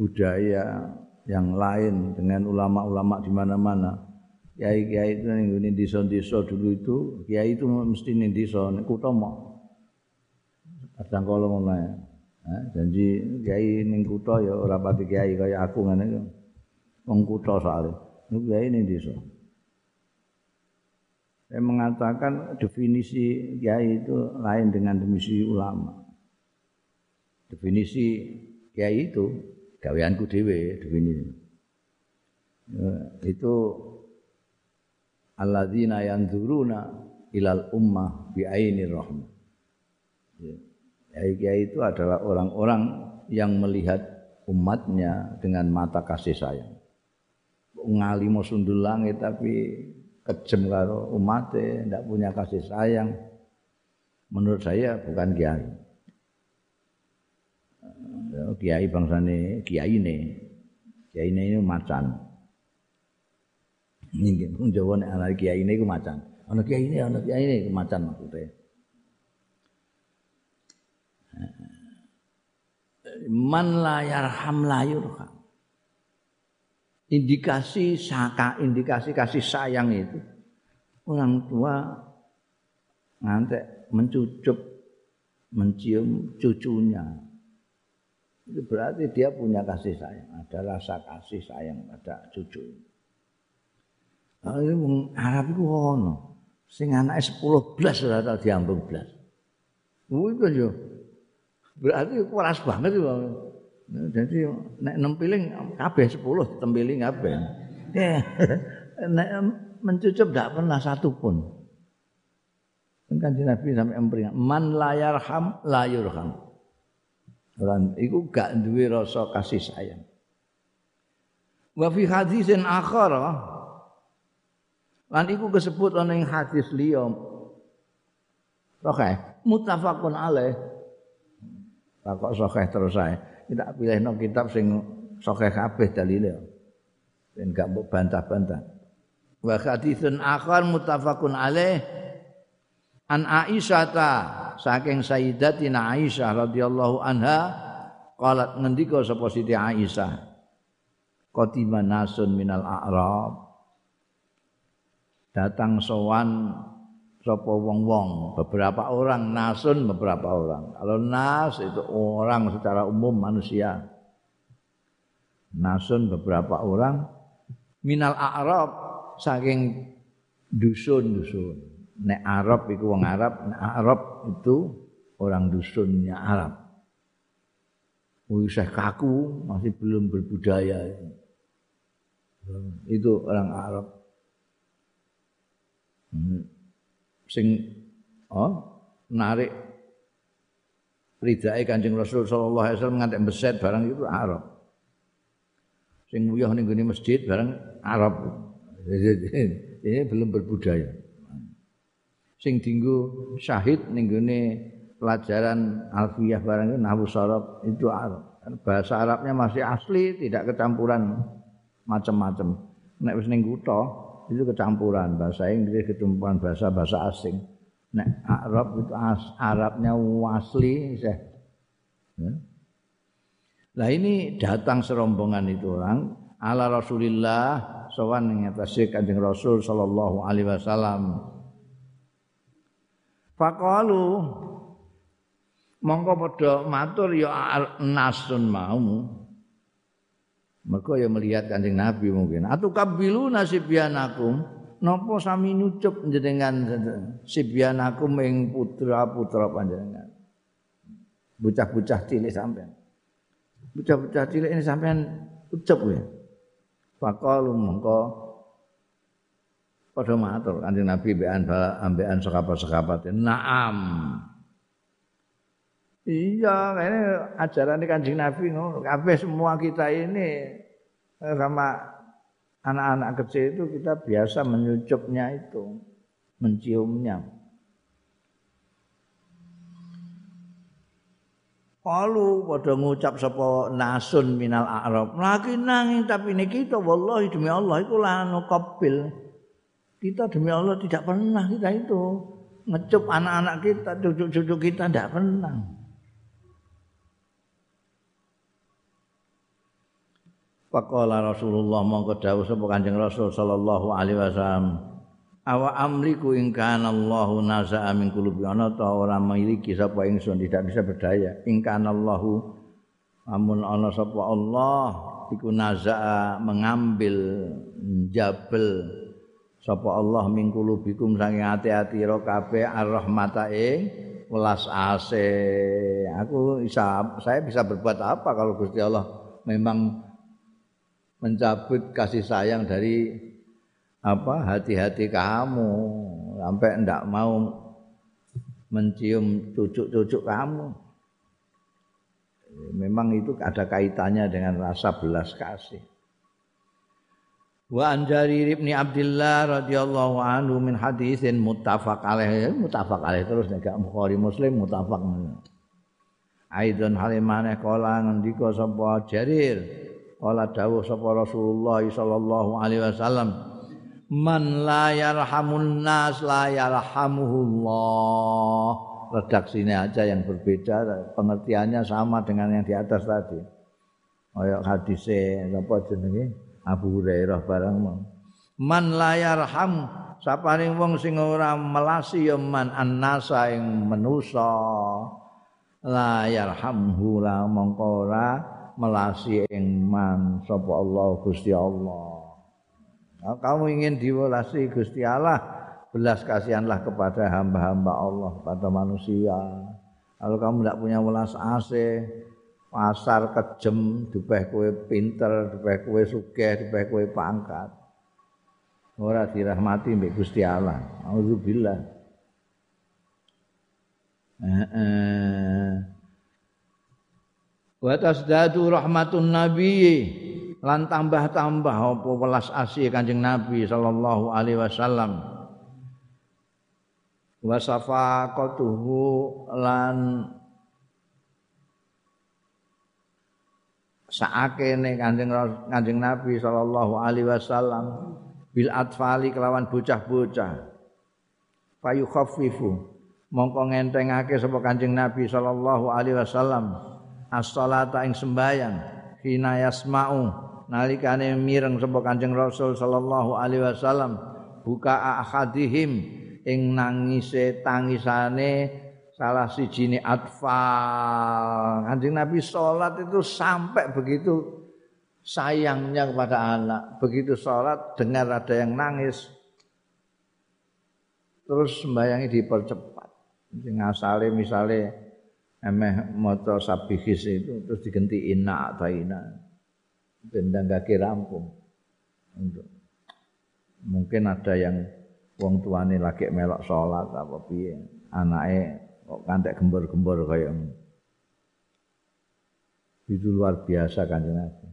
budaya yang lain dengan ulama-ulama di mana-mana. Kiai-kiai itu ning desa-desa dulu itu, kiai itu mesti ning desa mau. Kadang kala ngono ya. janji kiai ning kutha ya ora pati kiai kaya aku ngene iki. Wong kutha soalnya. Niku kiai ning desa. Saya mengatakan definisi kiai itu lain dengan definisi ulama. Definisi kiai itu gaweanku dhewe ini. Ya, itu alladzina yanzuruna ilal ummah bi ainir rahmah. Ya, kiai itu adalah orang-orang yang melihat umatnya dengan mata kasih sayang. Ngalimo sundul langit tapi kejem karo umatnya, tidak punya kasih sayang. Menurut saya bukan kiai. kiai bangsane kiai ne kiai ini macan ini jawa nek ana kiai ne iku macan ana kiai ne ana kiai ne macan maksudnya man la yarham la yurham indikasi saka indikasi kasih sayang itu orang tua ngantek mencucup mencium cucunya itu berarti dia punya kasih sayang, ada rasa kasih sayang pada cucu. Nah, ini Arab itu ono, sing anak sepuluh belas sudah tahu diambung belas. Wih kan yo, berarti keras banget itu. Nah, jadi nek enam piling kabeh sepuluh tempiling kabeh. Ya, (laughs) nek mencucup tidak pernah satu pun. Kan Nabi sampai memperingat, man layar ham layur ham. Orang iku gak duwe rasa kasih sayang. Wa fi hadisin akhar lan iku disebut ana ing hadis liya. Sahih, muttafaqun alaih. Takok sahih terus ae. Kita pilihno kitab sing sahih kabeh dalile. Ben gak mbok bantah-bantah. Wa hadisun akhar muttafaqun alaih an Aisyah saking Sayyidatina Aisyah radhiyallahu anha qalat ngendika sapa Siti Aisyah Qadima nasun minal a'rab datang sowan sapa wong-wong beberapa orang nasun beberapa orang kalau nas itu orang secara umum manusia nasun beberapa orang minal a'rab saking dusun-dusun nek Arab iku wong Arab, nek Arab itu orang dusunnya Arab. Wih saya kaku, masih belum berbudaya. Itu orang Arab. Hmm. Sing oh, narik ridai Kanjeng Rasul sallallahu alaihi wasallam ngantek beset barang itu Arab. Sing nguyuh ning masjid barang Arab. (laughs) Ini belum berbudaya. Sing dinggo syahid ning pelajaran alfiyah barang itu nahwu sorab itu Arab. Bahasa Arabnya masih asli, tidak kecampuran macam-macam. Nek wis ning kutha itu kecampuran bahasa Inggris kecampuran bahasa bahasa asing. Nek Arab itu as, Arabnya asli ya. Nah ini datang serombongan itu orang ala Rasulillah sowan ing Kanjeng Rasul sallallahu alaihi wasallam. Faqalu mongko padha matur ya nasun mau. Mergo ya melihat Kanjeng Nabi mungkin. Atu kabilu nasibianakum. Napa sami nyucup jenengan sibianakum ing putra-putra panjenengan. Bocah-bocah cilik sampean. Bocah-bocah cilik ini sampean ucap ya. Faqalu mengko padha matur Kanjeng Nabi bean ambekan sekapat-sekapat. Naam. Iya, ini ajaran Kanjeng Nabi ngono. Kabeh semua kita ini eh, sama anak-anak kecil itu kita biasa menyucupnya itu, menciumnya. Kalu pada ngucap sapa nasun minal a'rab. Lagi nanging tapi ini kita wallahi demi Allah itu lanu kopil. Kita demi Allah tidak pernah kita itu ngecup anak-anak kita, cucu-cucu kita tidak pernah. Faqala Rasulullah mongko dawuh sapa Kanjeng Rasul sallallahu alaihi wasallam. Awa amliku ing kana Allahu naza'a min qulubi. Ana ta ora miliki sapa ingsun tidak bisa berdaya. Ing kana Allahu amun ana sapa Allah iku naza'a mengambil jabel sapa Allah min qulubikum saking ati-ati ro kabeh ar-rahmata ing welas ase. Aku bisa saya bisa berbuat apa kalau Gusti Allah memang mencabut kasih sayang dari apa hati-hati kamu sampai ndak mau mencium cucuk-cucuk kamu. Memang itu ada kaitannya dengan rasa belas kasih. Wa an Jarir bin Abdullah radhiyallahu anhu min haditsin muttafaq alaih muttafaq alaih terus nek Bukhari Muslim muttafaq. Aidon halimane kala ngendika sapa Jarir kala dawuh sapa Rasulullah sallallahu alaihi wasallam man la yarhamun nas la yarhamuhullah. Redaksinya aja yang berbeda pengertiannya sama dengan yang di atas tadi. Kaya hadise apa jenenge? Abu Hurairah barang man la yarham sapane wong sing ora melasi ya man annasa ing manusa. La yarhamhu la mongko ora melasi ing man sapa Allah Gusti Allah Kalau kamu ingin diwelasi Gusti Allah, belas kasihanlah kepada hamba-hamba Allah, pada manusia. Kalau kamu tidak punya welas asih, pasar kejem, dupeh kue pinter, dupeh kue sugih, dupeh kue pangkat. Ora dirahmati mbek Gusti Allah. Auzubillah. Heeh. Wa tasdadu rahmatun nabiyyi lan tambah-tambah apa welas asih Kanjeng Nabi sallallahu alaihi wasallam. Wa safaqatuhu lan saakene Kanjeng Kanjeng Nabi sallallahu alaihi wasallam bil atfali kelawan bocah-bocah. Payu khaffifu mongko ngentengake sapa Kanjeng Nabi sallallahu alaihi wasallam as-salata ing sembayang hina yasma'u. Nalikane mireng sapa Kanjeng Rasul sallallahu alaihi wasallam. Buka ahadihim. Ing nangise tangisane salah siji atfal. Kanjeng Nabi salat itu sampai begitu sayangnya kepada anak. Begitu salat dengar ada yang nangis. Terus sembayangi dipercepat. Sing asale misale emeh maca sabihis itu terus diganti inna atau inna bendang kaki rampung. untuk mungkin ada yang wong tuane lagi melok salat apa piye anake kok kantek gembor-gembor kaya itu luar biasa kanjeng Nabi.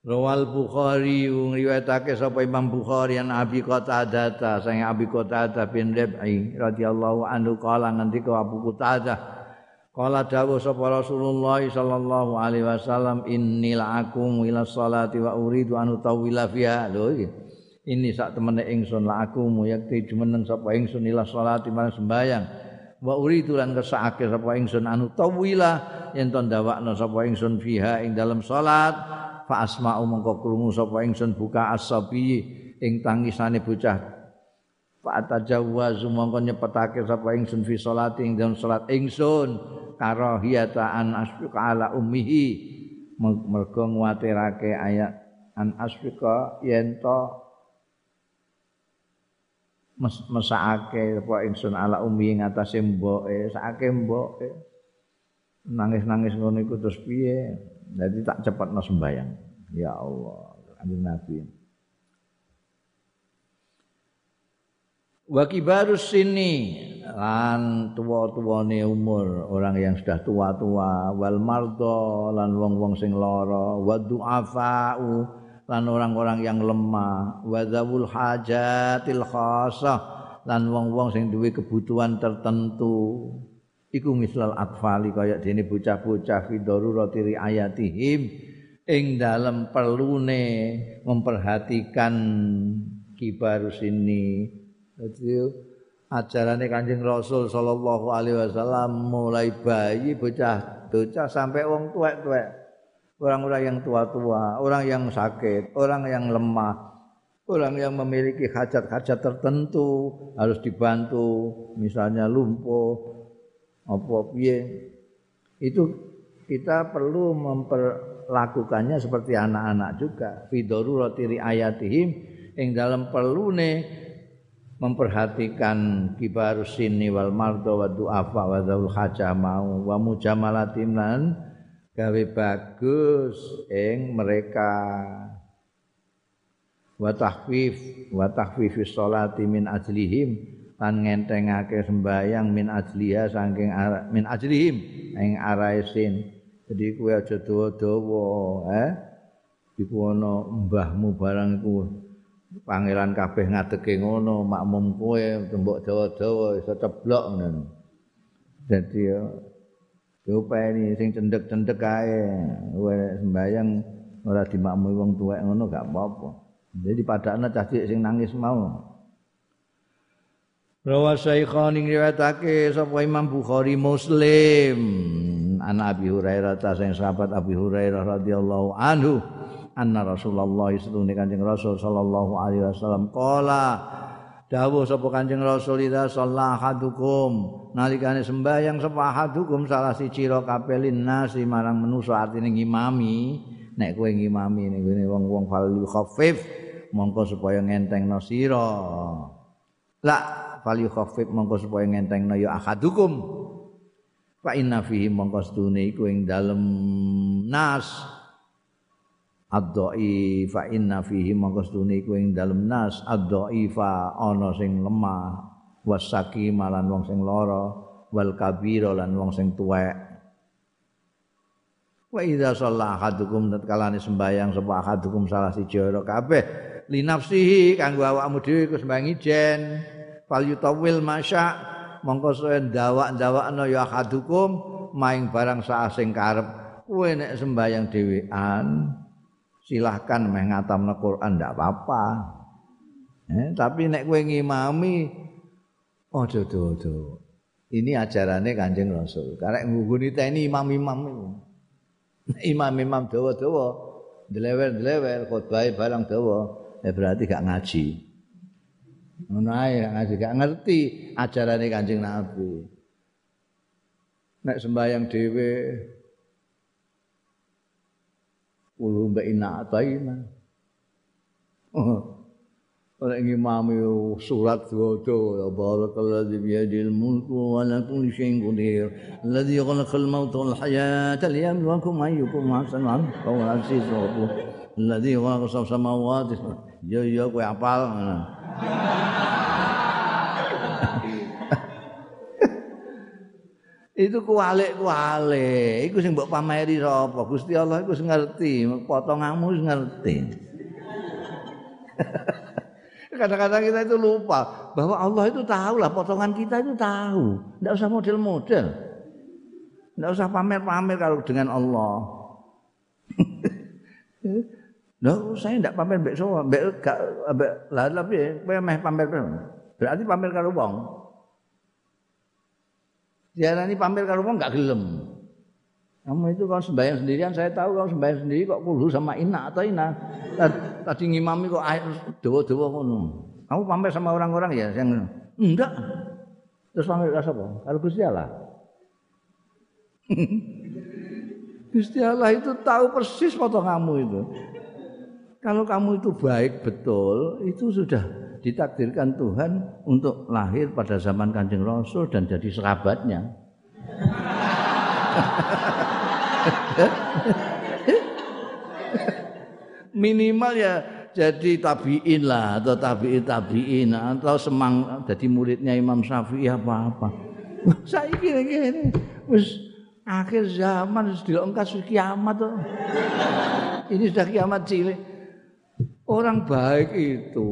Rawal Bukhari ngriwayatake sapa Imam Bukhari an Abi Qatadah sang Abi Qatadah bin Rabi radhiyallahu anhu kala ngendika Abu Qatadah Kala dawuh sapa Rasulullah sallallahu alaihi wasallam innil akum ila salati wa uridu an utawila fiha. Lho iki. Ini sak temene ingsun la aku yakti jumeneng sapa ingsun ila salati marang sembayang wa uridu lan kesake sapa ingsun anu tawila yen to ndawakno sapa ingsun fiha ing dalam salat fa asma'u mongko krungu sapa ingsun buka asabi ing tangisane bocah fa atajawwazu mongko nyepetake sapa ingsun fi salati ing dalam salat ingsun karahiyata an asfiqa ala ummihi. Mergo nguatirake ayat an asfiqa yen to mes mesake apa ingsun ala umi ing atase mboke sakake mboke. Nangis-nangis ngono iku terus piye? Dadi tak cepetno sembayang ya Allah kanjeng Nabi wa kibarus sini. Lan tuwa-tuwane umur orang yang sudah tua-tua. Wal mardo lan wong-wong sing lara. Wa du'afa'u lan orang-orang yang lemah. Wa zawul hajatil khasah lan wong-wong sing duwe kebutuhan tertentu. Iku mislal atfali kaya dene bocah-bocah fi darurati riayatihim. Ing dalem perlune memperhatikan kibarus ini dadi ajarane Kanjeng Rasul sallallahu alaihi wasallam mulai bayi bocah bocah sampai wong tuwek-tuwek orang-orang yang tua-tua, orang yang sakit, orang yang lemah, orang yang memiliki hajat-hajat tertentu harus dibantu, misalnya lumpuh, apa piye. Itu kita perlu memperlakukannya seperti anak-anak juga. Fidoru roti ayatihim yang dalam perlu nih memperhatikan kibarus sini wal mardo wa du'afa wa dhaul hajah mau wa mujamalatim lan gawe bagus ing mereka. Wa tahfif wa tahfifis sholati min ajlihim lan ngentengake sembayang min ajliha saking min ajlihim ing araisin jadi kuwi aja dawa-dawa eh? Ana mbahmu barang iku pangeran kabeh ngadege ngono makmum kowe tembok dawa-dawa iso ceblok ngono. Dadi diopeni sing cendek-cendek kae. Kowe sembayang ora dimakmui wong tuwek ngono gak apa-apa. Jadi padane cah cilik sing nangis mau. Rawa Syaikhani riwayatake sapa Imam Bukhari Muslim. An Abi Hurairah ta sing sahabat Abi Hurairah radhiyallahu anhu anna Rasulullah sallallahu Kanjeng Rasul sallallahu alaihi wasallam. Qala dawuh sapa Kanjeng Rasul ida sallahadukum nalikane sembahyang sapa hadukum salah siji ro kapelin nasi marang manusa artine ngimami. Nek kowe ngimami ning ngene wong-wong fal khaffif mongko supaya ngentengno sira. La fal khaffif mongko supaya ngentengno ya ahadukum. Fa inna fihi mongko stune iku ing dalem nas ad-dha'i fa inna fihi mangkastune iku ing dalem nas. Ad-dha'ifa ana sing lemah wasaki malan wong sing lara wal kabira lan wong sing tuwek. Wa idza shalla ahadukum tatkalane sembayang sapa ahadukum salah siji ora kabeh. Li nafsihi kanggo awakmu dhewe iku sembayang ijen. Fal yutawil masya mongko soe ndawak-ndawakno ya ahadukum maing barang sak sing karep. Kowe nek sembayang dhewean silahkan meh ngatamna Quran ndak apa-apa. Eh, tapi nek kowe ngimami aja oh, do Ini ajarannya Kanjeng Rasul. Karek nguguni teni imam-imam itu. Imam-imam dawa-dawa, delewer-delewer khotbah barang dawa, ya berarti gak ngaji. Ngono ngaji gak ngerti ajarane Kanjeng Nabi. Nek sembahyang dhewe Ulu mbak ina ataina. Ora ngimami surat dodo ya barakallahu bi yadil mulku wa la kulli shay'in qadir. Alladhi khalaqal mauta wal hayata liyabluwakum ayyukum ahsanu wa huwa al-'azizur Alladzi khalaqa samawati. Ya ya kowe apal. Itu kualik-kualik iku sing mbok pameri sapa Gusti Allah iku ngerti. Potonganmu ngerti. (laughs) Kadang-kadang kita itu lupa bahwa Allah itu tahu lah potongan kita itu tahu. Tidak usah model-model. Tidak usah pamer-pamer kalau dengan Allah. (laughs) Nah, saya tidak pamer sowa, mbek gak lah tapi kowe meh pamer berarti pamer karo wong. Diarani pamer karo wong gak gelem. Kamu itu kalau sembahyang sendirian, saya tahu kalau sembahyang sendiri kok kulhu sama ina atau ina. Tadi ngimami kok air dawa-dawa ngono. Kamu pamer sama orang-orang ya yang enggak. Terus pamer ke siapa? Kalau Gusti Allah. (laughs) Gusti Allah itu tahu persis potonganmu itu. Kalau kamu itu baik betul, itu sudah ditakdirkan Tuhan untuk lahir pada zaman Kanjeng Rasul dan jadi sahabatnya. Minimal ya jadi tabiin lah atau tabiin tabiin atau semang jadi muridnya Imam Syafi'i apa apa. Saya kira ini wis akhir zaman sudah dilongkas kiamat tuh. Ini sudah kiamat cilik. Orang baik itu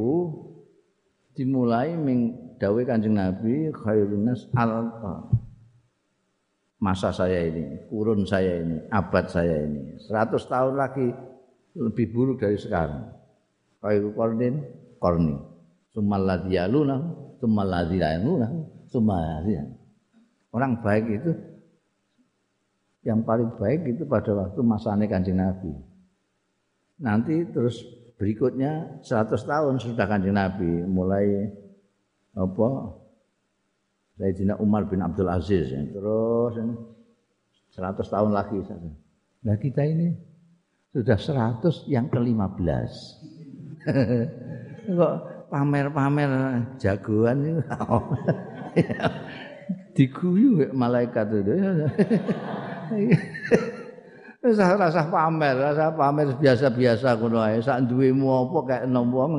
dimulai ming dawe Kanjeng Nabi khairun nas al masa saya ini, kurun saya ini, abad saya ini. 100 tahun lagi lebih buruk dari sekarang. Khairu qarnin qarni. Sumal ladzi yaluna, sumal Orang baik itu yang paling baik itu pada waktu masanya Kanjeng Nabi. Nanti terus berikutnya 100 tahun sudah kanjeng Nabi mulai apa Sayyidina Umar bin Abdul Aziz ya. terus 100 tahun lagi nah kita ini sudah 100 yang ke-15 (laughs) kok pamer-pamer jagoan itu? (laughs) Diguyu malaikat itu (laughs) Rasa rasa pamer, rasa pamer biasa-biasa ngono ae. Sak duwemu apa kaya enom wong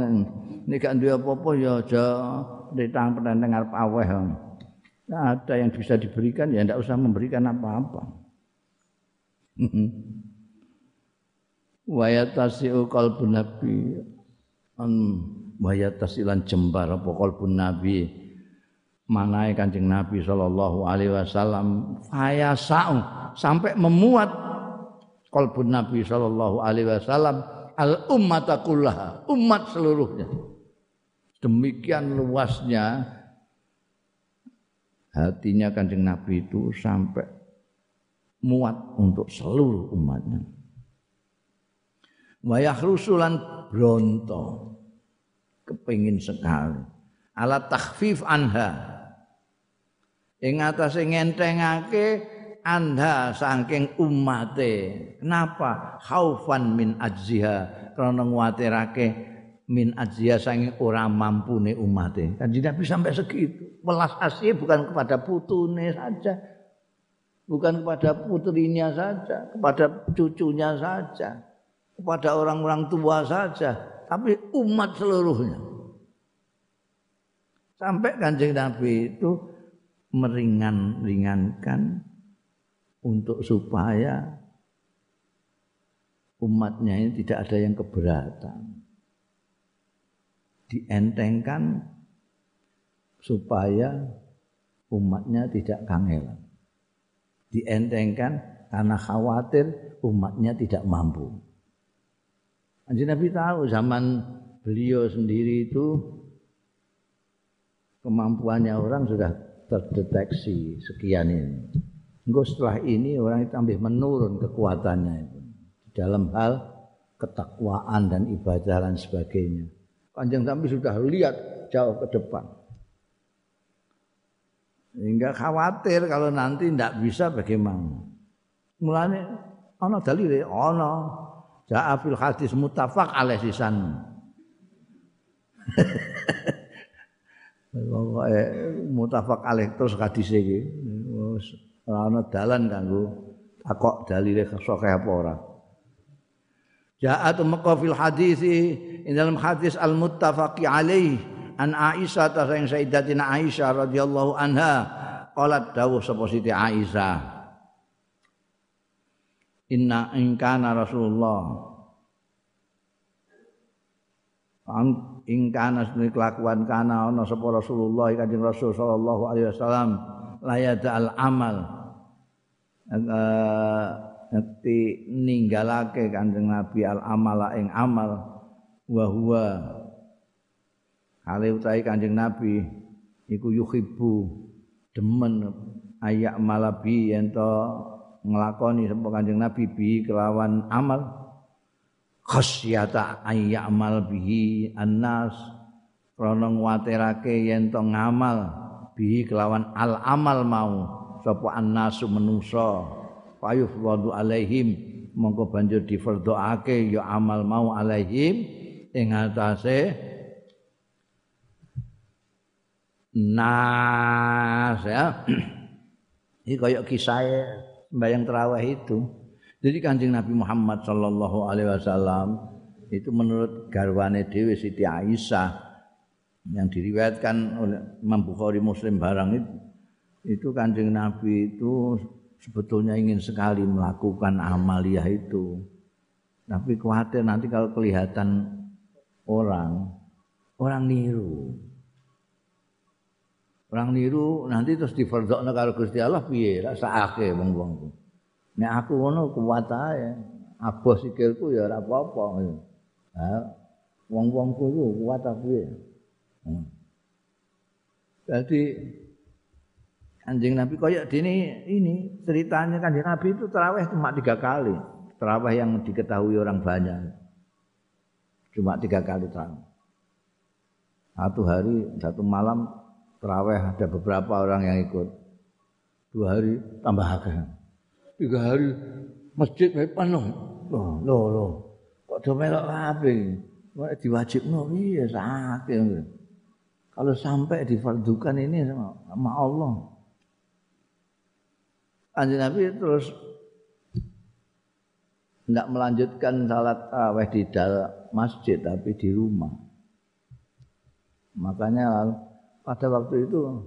nek gak duwe apa-apa ya aja ditang penenteng arep aweh. Nah, ada yang bisa diberikan ya ndak usah memberikan apa-apa. (laughs) Wayatasiu qalbun nabi an wayatasilan jembar apa qalbun nabi manae Kanjeng Nabi sallallahu alaihi wasallam fayasau sampai memuat kalbun Nabi sallallahu alaihi wasallam al ummata kullaha, umat seluruhnya. Demikian luasnya hatinya Kanjeng Nabi itu sampai muat untuk seluruh umatnya. Wayah rusulan bronto kepingin sekali ala takhfif anha ing atase ngentengake anda saking umate. Kenapa? Khaufan min ajziha. Karena nguatirake min ajziha saking ora mampune umate. Kan tidak bisa sampai segitu. Welas asih bukan kepada putune saja. Bukan kepada putrinya saja, kepada cucunya saja, kepada orang-orang tua saja, tapi umat seluruhnya. Sampai kanjeng Nabi itu meringan-ringankan untuk supaya umatnya ini tidak ada yang keberatan. Dientengkan supaya umatnya tidak kangelan. Dientengkan karena khawatir umatnya tidak mampu. Anjir Nabi tahu zaman beliau sendiri itu kemampuannya orang sudah terdeteksi sekian ini. Engkau setelah ini orang itu ambil menurun kekuatannya itu dalam hal ketakwaan dan ibadah dan sebagainya. Panjang sampai sudah lihat jauh ke depan. Sehingga khawatir kalau nanti tidak bisa bagaimana. Mulanya ana dalile ana ja'a fil hadis muttafaq alaih sisan. (laughs) Pokoke mutafak alaih terus hadis iki ora ana dalan kanggo takok dalile saka apa ora. Ja'at maka fil hadis in dalam hadis al muttafaqi alaih an Aisyah ta sayang Sayyidatina Aisyah radhiyallahu anha qalat dawuh sapa Siti Aisyah. Inna in kana Rasulullah. Ing kana sedene kelakuan kana ana sapa Rasulullah Kanjeng Rasul sallallahu alaihi wasallam layada al amal ngerti ninggalake Kanjeng Nabi al amala ing amal wa huwa. Hale utahe Kanjeng Nabi iku yuhibbu demen ayak malabi ento nglakoni sapa Kanjeng Nabi bi kelawan amal. Khasyata ayak amal bihi annas krana nguwatirake yen to ngamal bihi kelawan al amal mau sapa annasu menungso. Fayufradu alaihim. Mongko banjur difardhoake ya amal mau alaihim. Ing atase nas ya. (clears throat) Iki kaya kisah sembahyang tarawih itu. Jadi kanjeng Nabi Muhammad sallallahu alaihi wasallam itu menurut garwane Dewi Siti Aisyah yang diriwayatkan oleh Imam Bukhari Muslim barang itu itu kanjeng Nabi itu sebetulnya ingin sekali melakukan amaliyah itu. Tapi khawatir nanti kalau kelihatan orang, orang niru. Orang niru nanti terus difardokno karo Gusti Allah piye? Rasake wong-wong. Nek aku ngono kuat ae. Aboh sikilku ya ora apa-apa. Ha, wong-wongku ku kuat piye? Hmm. Jadi Kanjeng Nabi koyok dini ini ceritanya Kanjeng Nabi itu terawih cuma tiga kali. Terawih yang diketahui orang banyak. Cuma tiga kali terawih. Satu hari, satu malam terawih ada beberapa orang yang ikut. Dua hari tambah agak. Tiga hari masjid penuh. Loh, loh, loh. Kok do melok kabeh? Kok diwajibno iya sakit. Kalau sampai difardukan ini sama Allah. Kanjeng Nabi terus tidak melanjutkan salat tarawih di dalam masjid tapi di rumah. Makanya pada waktu itu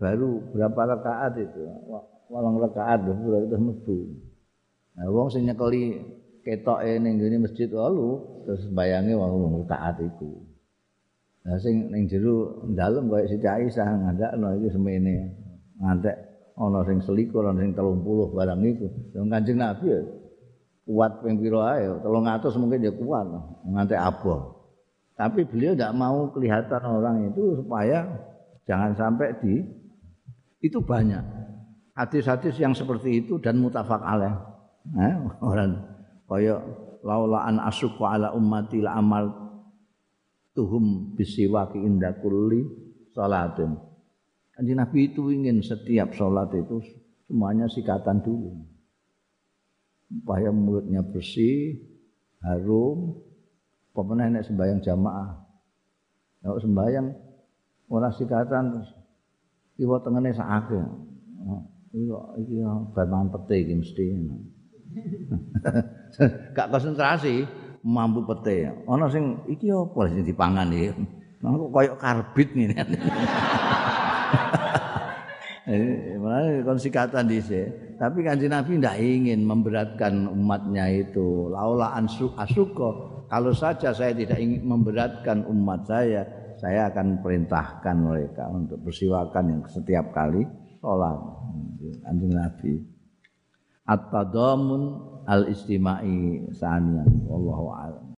baru berapa rakaat itu, walang rakaat baru itu metu. Nah, wong sing nyekeli ketoke ning ngene masjid lalu terus bayangi wong rakaat itu. Nah sing ning jero dalem koyo Siti Aisyah ngandakno iki semene ngantek ana sing selikur ana sing 30 barang iku. Yang kanjeng nabi ya kuat ping pira ae 300 mungkin ya kuat nganti abah tapi beliau tidak mau kelihatan orang itu supaya jangan sampai di itu banyak. Hadis-hadis yang seperti itu dan mutafak alaih. Eh, orang kaya laula an asyqa ala ummati la amal tuhum bisiwaki inda kulli salatin Kanjeng Nabi itu ingin setiap sholat itu semuanya sikatan dulu. Supaya mulutnya bersih, harum, pokoknya enak sembahyang jamaah. Kalau sembahyang orang sikatan terus iwa tengene sakake. Iya, iki bahan pete iki mesti. (laughs) Gak konsentrasi mampu pete. Ana sing iki apa sing dipangan iki. Kok koyo karbit ngene. (laughs) Eh, malah konsikatan dhisik. Tapi kanjeng Nabi tidak ingin memberatkan umatnya itu. Laula asuko. Kalau saja saya tidak ingin memberatkan umat saya, saya akan perintahkan mereka untuk bersiwakan yang setiap kali sholat. Kanjeng Nabi. At-tadamun al-istimai sanian. Wallahu a'lam.